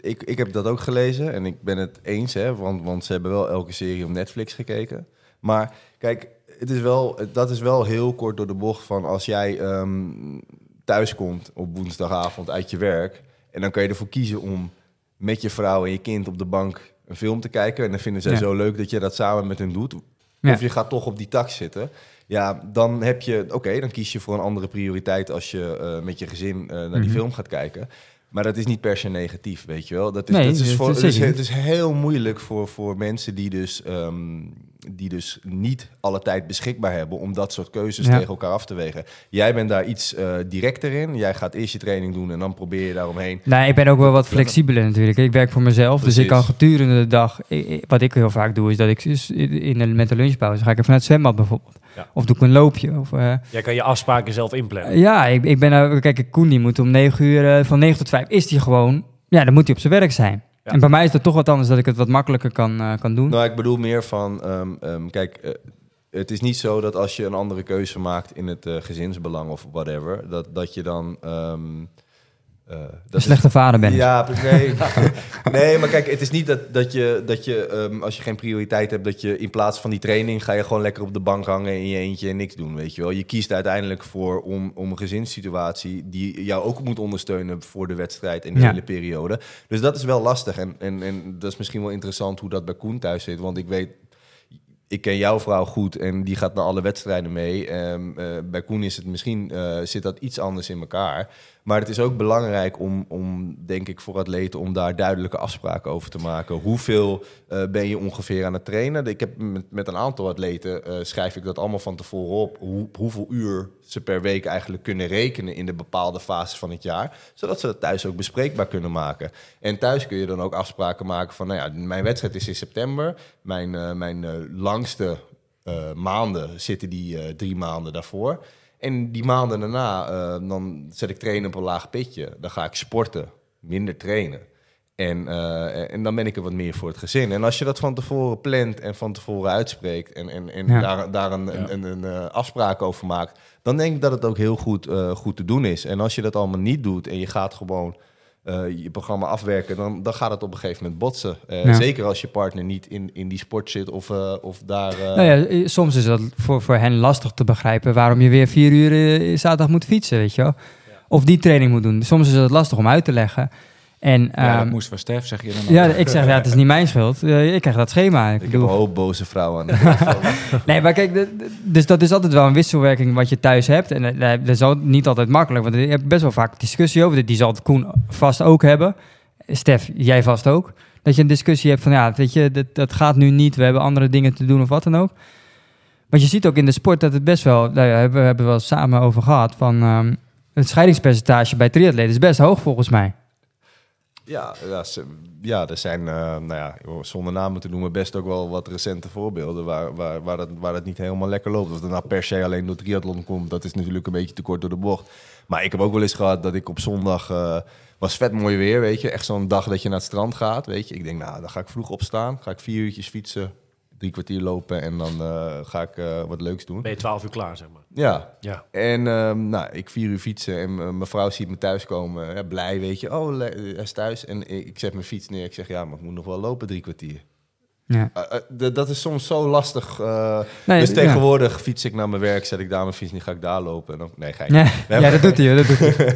Speaker 4: ik, ik heb dat ook gelezen en ik ben het eens, hè, want, want ze hebben wel elke serie op Netflix gekeken. Maar kijk, het is wel, dat is wel heel kort door de bocht van als jij ehm thuis komt op woensdagavond uit je werk en dan kan je ervoor kiezen om met je vrouw en je kind op de bank een film te kijken en dan vinden zij
Speaker 3: Ja.
Speaker 4: zo leuk dat je dat samen met hen doet.
Speaker 3: Ja.
Speaker 4: Of je gaat toch op die tax zitten. Ja, dan heb je, oké, dan kies je voor een andere prioriteit als je eh, met je gezin eh, naar die
Speaker 3: Mhm.
Speaker 4: film gaat kijken. Maar dat is niet per se negatief, weet je wel. Dat is,
Speaker 3: Nee,
Speaker 4: dat is,
Speaker 3: dat
Speaker 4: voor, het, is, het is heel moeilijk voor, voor mensen die dus, ehm, die dus niet alle tijd beschikbaar hebben om dat soort keuzes
Speaker 3: Ja.
Speaker 4: tegen elkaar af te wegen. Jij bent daar iets eh, directer in. Jij gaat eerst je training doen en dan probeer je daaromheen.
Speaker 3: Nee, ik ben ook wel wat flexibeler natuurlijk. Ik werk voor mezelf, dus ik kan gedurende de dag... Wat ik heel vaak doe, is dat ik dus in de, met de lunchpauze ga ik even naar het zwembad bijvoorbeeld.
Speaker 1: Ja.
Speaker 3: Of doe ik een loopje. Of, eh,
Speaker 1: Jij kan je afspraken zelf inplannen.
Speaker 3: ja, ik, ik ben... nou- Kijk, Koen die moet om 9 uur, eh, van 9 tot 5 is hij gewoon... Ja, dan moet hij op zijn werk zijn.
Speaker 1: Ja.
Speaker 3: En bij mij is dat toch wat anders, dat ik het wat makkelijker kan, eh, kan doen.
Speaker 4: Nou, ik bedoel meer van, ehm, ehm, kijk, het is niet zo dat als je een andere keuze maakt in het eh, gezinsbelang of whatever, dat, dat je dan... ehm, eh, dat
Speaker 3: een
Speaker 4: is-
Speaker 3: slechte vader ben.
Speaker 4: Ja, nee. nee, maar kijk, het is niet dat, dat je, dat je ehm, als je geen prioriteit hebt, dat je in plaats van die training ga je gewoon lekker op de bank hangen in je eentje en niks doen, weet je wel. Je kiest uiteindelijk voor om, om een gezinssituatie die jou ook moet ondersteunen voor de wedstrijd en de
Speaker 3: Ja.
Speaker 4: hele periode. Dus dat is wel lastig en, en, en dat is misschien wel interessant hoe dat bij Koen thuis zit, want ik weet ik ken jouw vrouw goed en die gaat naar alle wedstrijden mee. Ehm, eh, bij Koen is het misschien eh, zit dat iets anders in elkaar. Maar het is ook belangrijk om, om, denk ik, voor atleten om daar duidelijke afspraken over te maken. Hoeveel eh, ben je ongeveer aan het trainen? Ik heb met, met een aantal atleten eh, schrijf ik dat allemaal van tevoren op. Hoe, hoeveel uur ze per week eigenlijk kunnen rekenen in de bepaalde fases van het jaar. Zodat ze dat thuis ook bespreekbaar kunnen maken. En thuis kun je dan ook afspraken maken van, nou ja, mijn wedstrijd is in september. Mijn, eh, mijn langste maanden zitten die drie maanden daarvoor. En die maanden daarna, eh, dan zet ik trainen op een laag pitje. Dan ga ik sporten, minder trainen. En, eh, en dan ben ik er wat meer voor het gezin. En als je dat van tevoren plant en van tevoren uitspreekt... en, en, en
Speaker 3: Ja.
Speaker 4: daar, daar een, een, een, een, eh, afspraak over maakt... dan denk ik dat het ook heel goed, eh, goed te doen is. En als je dat allemaal niet doet en je gaat gewoon eh, je programma afwerken... Dan, dan gaat het op een gegeven moment botsen. Eh,
Speaker 3: Ja.
Speaker 4: Zeker als je partner niet in, in die sport zit of, eh, of daar...
Speaker 3: Nou ja, soms is dat voor, voor hen lastig te begrijpen waarom je weer vier uur zaterdag moet fietsen, weet je wel. Of die training moet doen. Soms is het lastig om uit te leggen. En
Speaker 5: Ja, dat
Speaker 3: ehm,
Speaker 5: moest van Stef, zeg je dan.
Speaker 3: ja,
Speaker 5: ook.
Speaker 3: ik zeg, ja, het is niet mijn schuld. Eh, ik krijg dat schema. Ik
Speaker 4: ik heb een hoop boze vrouwen aan de telefoon.
Speaker 3: Nee, maar kijk, de- de- dus dat is altijd wel een wisselwerking wat je thuis hebt. En eh, dat is ook niet altijd makkelijk, want je hebt best wel vaak discussie over. Die zal Koen vast ook hebben. Stef, jij vast ook. Dat je een discussie hebt van, ja, weet je, dat, dat gaat nu niet. We hebben andere dingen te doen of wat dan ook. Want je ziet ook in de sport dat het best wel, nou ja, hebben we hebben wel samen over gehad, van ehm, het scheidingspercentage bij triatleten is best hoog volgens mij.
Speaker 4: Ja, ja, ja er zijn, eh, nou ja, zonder namen te noemen, best ook wel wat recente voorbeelden waar, waar, waar, dat, waar dat niet helemaal lekker loopt. Of dat nou per se alleen door triathlon komt, dat is natuurlijk een beetje te kort door de bocht. Maar ik heb ook wel eens gehad dat ik op zondag, eh, was vet mooi weer, weet je. Echt zo'n dag dat je naar het strand gaat, weet je. Ik denk, nou, dan ga ik vroeg opstaan, ga ik vier uurtjes fietsen, drie kwartier lopen en dan eh, ga ik eh, wat leuks doen.
Speaker 1: Ben je 12 uur klaar, zeg maar.
Speaker 4: Ja,
Speaker 1: Ja.
Speaker 4: en ehm, nou, ik vier uur fietsen en mijn vrouw ziet me thuiskomen. Ja, blij, weet je. Oh, hij is thuis. En ik, ik zet mijn fiets neer. Ik zeg, ja, maar ik moet nog wel lopen drie kwartier.
Speaker 3: Ja.
Speaker 4: Eh, eh, d- dat is soms zo lastig. eh,
Speaker 3: Nee,
Speaker 4: dus
Speaker 3: ja.
Speaker 4: tegenwoordig fiets ik naar mijn werk, zet ik daar mijn fiets, nu ga ik daar lopen. En dan, nee, ga ik
Speaker 3: Ja,
Speaker 4: Nee,
Speaker 3: ja, dat doet hij, dat doet hij.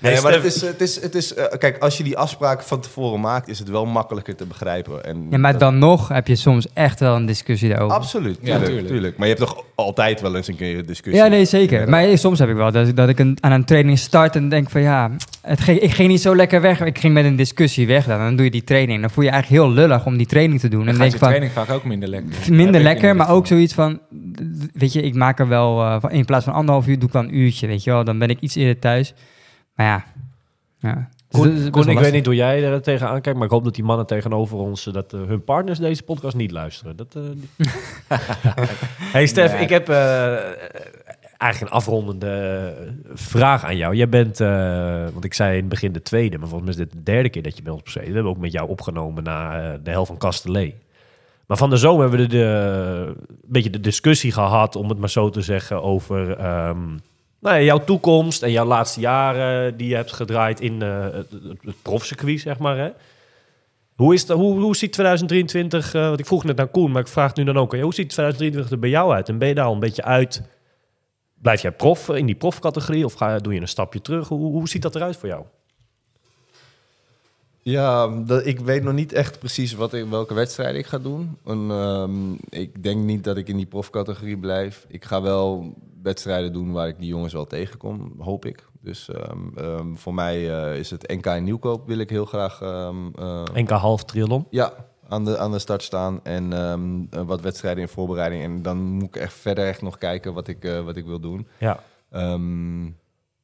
Speaker 4: Nee, maar het is, het is, het is kijk, als je die afspraken van tevoren maakt, is het wel makkelijker te begrijpen. En
Speaker 3: Ja, maar dan nog heb je soms echt wel een discussie daarover.
Speaker 4: Absoluut,
Speaker 5: Ja,
Speaker 4: tuurlijk,
Speaker 5: tuurlijk.
Speaker 4: tuurlijk. Maar je hebt toch altijd wel eens een keer een discussie.
Speaker 3: Ja, nee, zeker. Maar soms heb ik wel dat, dat ik een, aan een training start en denk van ja, het ging, ik ging niet zo lekker weg. Ik ging met een discussie weg dan. Dan doe je die training. Dan voel je je eigenlijk heel lullig om die training te doen.
Speaker 5: Dan
Speaker 3: En denk
Speaker 5: je
Speaker 3: van
Speaker 5: training vaak ook minder lekker.
Speaker 3: Minder lekker, maar ook zoiets van, weet je, ik maak er wel, eh, van- in plaats van anderhalf uur doe ik wel een uurtje, weet je wel. Dan ben ik iets eerder thuis. Maar ja, ja. Dus
Speaker 1: Koen,
Speaker 3: wel
Speaker 1: Koen, ik weet niet hoe jij er tegenaan kijkt, maar ik hoop dat die mannen tegenover ons, eh, dat eh, hun partners deze podcast niet luisteren. Dat, eh, die- hey Stef,
Speaker 5: Nee.
Speaker 1: ik heb eh, eigenlijk een afrondende eh, vraag aan jou. Jij bent, eh, want ik zei in het begin de tweede, maar volgens mij is dit de derde keer dat je bij ons optreden. We hebben ook met jou opgenomen na eh, de helft van Castellet. Maar van de zomer hebben we de, een beetje de discussie gehad, om het maar zo te zeggen, over ehm, nou ja, jouw toekomst en jouw laatste jaren die je hebt gedraaid in het, het, zeg maar. Hè? Hoe, is dat, hoe, hoe ziet 2023, eh, want ik vroeg net naar Koen, maar ik vraag nu dan ook. Hoe ziet 2023 er bij jou uit? En ben je daar al een beetje uit? Blijf jij prof in die profcategorie of ga, doe je een stapje terug? Hoe, hoe ziet dat eruit voor jou?
Speaker 4: Ja, dat, ik weet nog niet echt precies wat ik, welke wedstrijden ik ga doen. En, ehm, ik denk niet dat ik in die profcategorie blijf. Ik ga wel wedstrijden doen waar ik die jongens wel tegenkom, hoop ik. Dus ehm, ehm, voor mij eh, is het NK in Nieuwkoop wil ik heel graag ehm, eh,
Speaker 1: NK half triathlon.
Speaker 4: ja, aan, de, aan de start staan. En ehm, eh, wat wedstrijden in voorbereiding. En dan moet ik echt verder echt nog kijken wat ik, eh, wat ik wil doen.
Speaker 1: Ja.
Speaker 4: Ehm,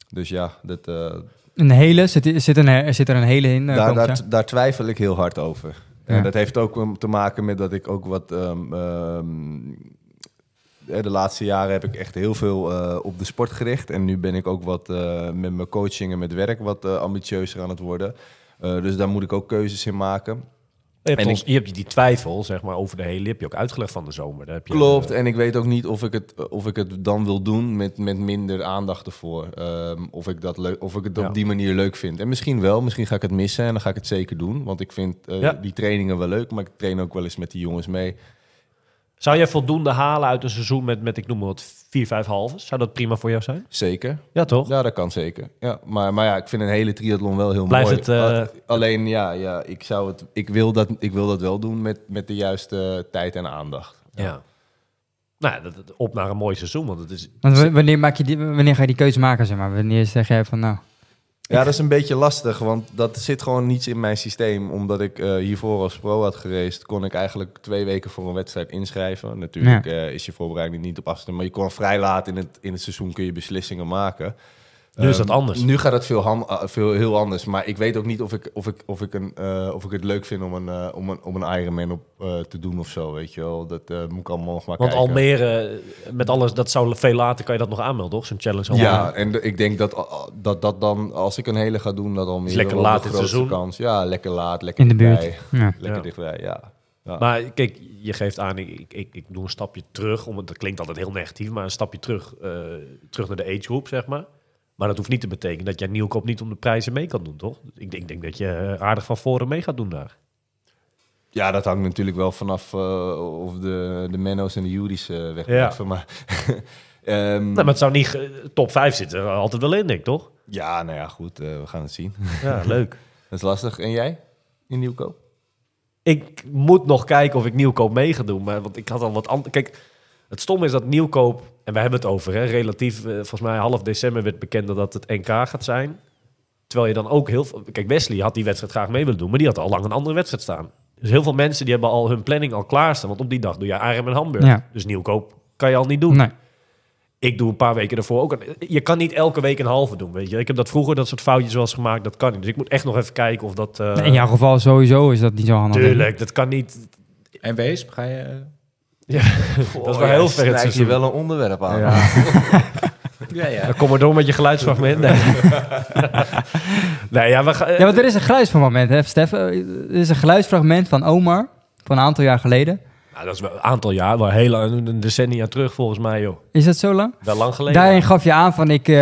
Speaker 4: dus ja, dat, eh,
Speaker 3: Een hele, zit, zit, een, er zit er een hele in? eh,
Speaker 4: daar, daar, daar twijfel ik heel hard over.
Speaker 3: Ja.
Speaker 4: En dat heeft ook te maken met dat ik ook wat... ehm, ehm, eh, de laatste jaren heb ik echt heel veel eh, op de sport gericht. En nu ben ik ook wat eh, met mijn coaching en met werk wat ambitieuzer aan het worden. Eh, dus daar moet ik ook keuzes in maken.
Speaker 1: Je hebt,
Speaker 4: En
Speaker 1: ons-
Speaker 4: ik-
Speaker 1: je hebt die twijfel, zeg maar, over de hele heb je ook uitgelegd van de zomer. Daar heb je,
Speaker 4: Klopt, en ik weet ook niet of ik het, of ik het dan wil doen met, met minder aandacht ervoor. Ehm, of, ik dat leuk, of ik het
Speaker 1: Ja.
Speaker 4: op die manier leuk vind. En misschien wel, misschien ga ik het missen en dan ga ik het zeker doen. Want ik vind eh,
Speaker 1: Ja.
Speaker 4: die trainingen wel leuk, maar ik train ook wel eens met die jongens mee.
Speaker 1: Zou jij voldoende halen uit een seizoen met, met ik noem maar wat, vier, vijf halve? Zou dat prima voor jou zijn?
Speaker 4: Zeker.
Speaker 1: Ja, toch?
Speaker 4: Ja, dat kan zeker. Ja, maar, maar ja, ik vind een hele triathlon wel heel
Speaker 1: Blijft
Speaker 4: mooi.
Speaker 1: het, eh,
Speaker 4: A- Alleen, ja, ja ik, zou het, ik, wil dat, ik wil dat wel doen met, met de juiste tijd en aandacht.
Speaker 1: Ja. Nou, dat, dat- op naar een mooi seizoen, want het is...
Speaker 3: Want wanneer, maak je die, wanneer ga je die keuze maken, zeg maar? Wanneer zeg jij van, nou...
Speaker 4: Ja, dat is een beetje lastig, want dat zit gewoon niets in mijn systeem. Omdat ik eh, hiervoor als pro had gereisd, kon ik eigenlijk twee weken voor een wedstrijd inschrijven. Natuurlijk eh, is je voorbereiding niet op afstand, maar je kon vrij laat in het, in het seizoen kun je beslissingen maken.
Speaker 1: Nu is dat
Speaker 4: Ehm,
Speaker 1: anders.
Speaker 4: Nu gaat het veel, eh, veel heel anders, maar ik weet ook niet of ik, of ik, of ik, een, eh, of ik het leuk vind om een, eh, om een, om een Ironman op eh, te doen of zo, weet je wel. Dat eh, moet ik allemaal nog maar
Speaker 1: Want
Speaker 4: kijken.
Speaker 1: Almere, met alles, dat zou veel later, kan je dat nog aanmelden, toch? Zo'n challenge Almere.
Speaker 4: Ja, en de- ik denk dat, uh, dat dat dan, als ik een hele ga doen, dat al meer
Speaker 1: Is lekker laat
Speaker 4: de
Speaker 1: in het seizoen.
Speaker 4: kans. Ja, lekker laat, lekker
Speaker 3: In de buurt.
Speaker 4: dichtbij.
Speaker 3: Ja.
Speaker 4: Lekker
Speaker 1: Ja.
Speaker 4: dichtbij, ja. ja.
Speaker 1: Maar kijk, je geeft aan, ik, ik, ik, ik doe een stapje terug. Om, het- dat klinkt altijd heel negatief, maar een stapje terug, terug naar de age group, zeg maar. Maar dat hoeft niet te betekenen dat jij Nieuwkoop niet om de prijzen mee kan doen, toch? Ik denk, denk dat je eh, aardig van voren mee gaat doen daar.
Speaker 4: ja, dat hangt natuurlijk wel vanaf uh, of de, de Menno's en de Juris uh,
Speaker 1: Ja.
Speaker 4: wegblijven. Maar, um,
Speaker 1: Nou, maar het zou niet top 5 zitten, altijd wel in, denk ik, toch?
Speaker 4: Ja, nou ja, goed, uh, we gaan het zien.
Speaker 1: Ja, leuk.
Speaker 4: dat is lastig. En jij, in Nieuwkoop?
Speaker 1: Ik moet nog kijken of ik Nieuwkoop mee ga doen, maar want ik had al wat anders. Kijk, het stomme is dat Nieuwkoop, en we hebben het over, hè, relatief, eh, volgens mij half december werd bekend dat het NK gaat zijn. Terwijl je dan ook heel veel... Kijk, Wesley had die wedstrijd graag mee willen doen, maar die had al lang een andere wedstrijd staan. Dus heel veel mensen die hebben al hun planning al klaarstaan, want op die dag doe je Arnhem en Hamburg.
Speaker 3: Ja.
Speaker 1: Dus Nieuwkoop kan je al niet doen.
Speaker 3: Nee.
Speaker 1: Ik doe een paar weken ervoor ook. een- Je kan niet elke week een halve doen, weet je. Ik heb dat vroeger, dat soort foutjes wel eens gemaakt, dat kan niet. Dus ik moet echt nog even kijken of dat... eh,
Speaker 3: In jouw geval sowieso is dat niet zo handig.
Speaker 1: Tuurlijk, dat kan niet...
Speaker 5: En Wees, ga je...
Speaker 1: Ja, dat is wel heel ver het
Speaker 4: Snijdt je
Speaker 1: seizoen.
Speaker 4: wel een onderwerp aan.
Speaker 1: Ja.
Speaker 5: Ja, ja.
Speaker 1: Dan kom maar door met je geluidsfragment. Nee, nee ja, we gaan...
Speaker 3: Ja, want er is een geluidsfragment, hè, Stef? Eh, Er is een geluidsfragment van Omar van een aantal jaar geleden.
Speaker 1: Nou, dat is wel een aantal jaar, wel heel lang, een decennia terug volgens mij, joh.
Speaker 3: Is dat zo lang?
Speaker 1: Wel lang geleden.
Speaker 3: Daarin gaf je aan van ik... eh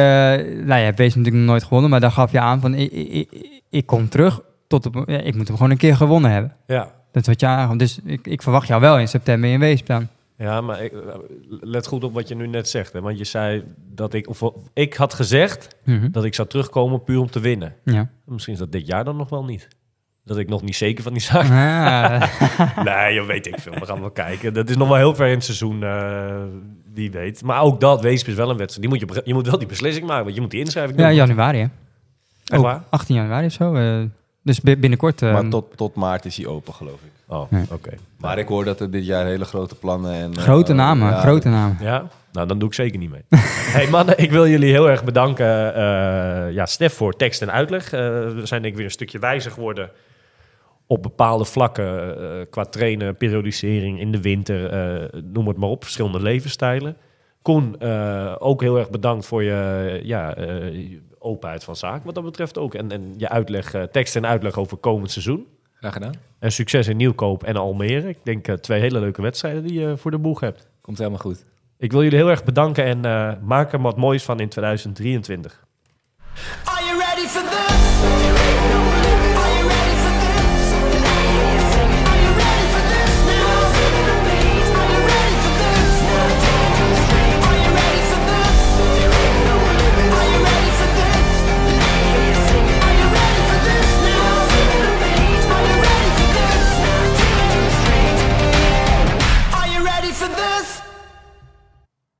Speaker 3: nou ja, Wees natuurlijk nog nooit gewonnen, maar daar gaf je aan van ik, ik, ik, ik kom terug tot op... Ja, ik moet hem gewoon een keer gewonnen hebben.
Speaker 1: Ja.
Speaker 3: Dat is wat je aangaf. Dus ik, ik verwacht jou wel in september in Weesp dan.
Speaker 1: ja, maar ik, let goed op wat je nu net zegt. Hè? Want je zei dat ik... Of, ik had gezegd
Speaker 3: Mhm.
Speaker 1: dat ik zou terugkomen puur om te winnen.
Speaker 3: Ja.
Speaker 1: Misschien is dat dit jaar dan nog wel niet. Dat ik nog niet zeker van die zaak
Speaker 3: Ah,
Speaker 1: Nee, je weet ik veel. We gaan wel kijken. Dat is nog wel heel ver in het seizoen, eh, wie weet. Maar ook dat, Weesp is wel een wedstrijd. Die moet je, je moet wel die beslissing maken, want je moet die inschrijving doen.
Speaker 3: ja, januari hè?
Speaker 1: Echt
Speaker 3: Ook
Speaker 1: waar?
Speaker 3: 18 januari of zo. eh, dus bi- binnenkort... eh,
Speaker 4: Maar tot, tot maart is hij open, geloof ik.
Speaker 1: Oh,
Speaker 3: Ja.
Speaker 1: oké.
Speaker 4: Maar ik hoor dat er dit jaar hele grote plannen en...
Speaker 3: grote
Speaker 4: eh,
Speaker 3: namen,
Speaker 4: ja,
Speaker 3: grote namen.
Speaker 1: Ja? Nou, dan doe ik zeker niet mee. hey mannen, ik wil jullie heel erg bedanken. eh, ja, Stef voor tekst en uitleg. Eh, we zijn denk ik weer een stukje wijzer geworden op bepaalde vlakken. eh, qua trainen, periodisering in de winter, eh, noem het maar op. Verschillende levensstijlen. Koen, eh, ook heel erg bedankt voor je ja, eh, je openheid van zaken wat dat betreft ook. En, en je uitleg, eh, tekst en uitleg over komend seizoen.
Speaker 5: Graag gedaan.
Speaker 1: En succes in Nieuwkoop en Almere. Ik denk eh, twee hele leuke wedstrijden die je voor de boeg hebt.
Speaker 5: Komt helemaal goed.
Speaker 1: Ik wil jullie heel erg bedanken en eh, maak er wat moois van in 2023.
Speaker 2: Are you ready for this? Are you ready for this?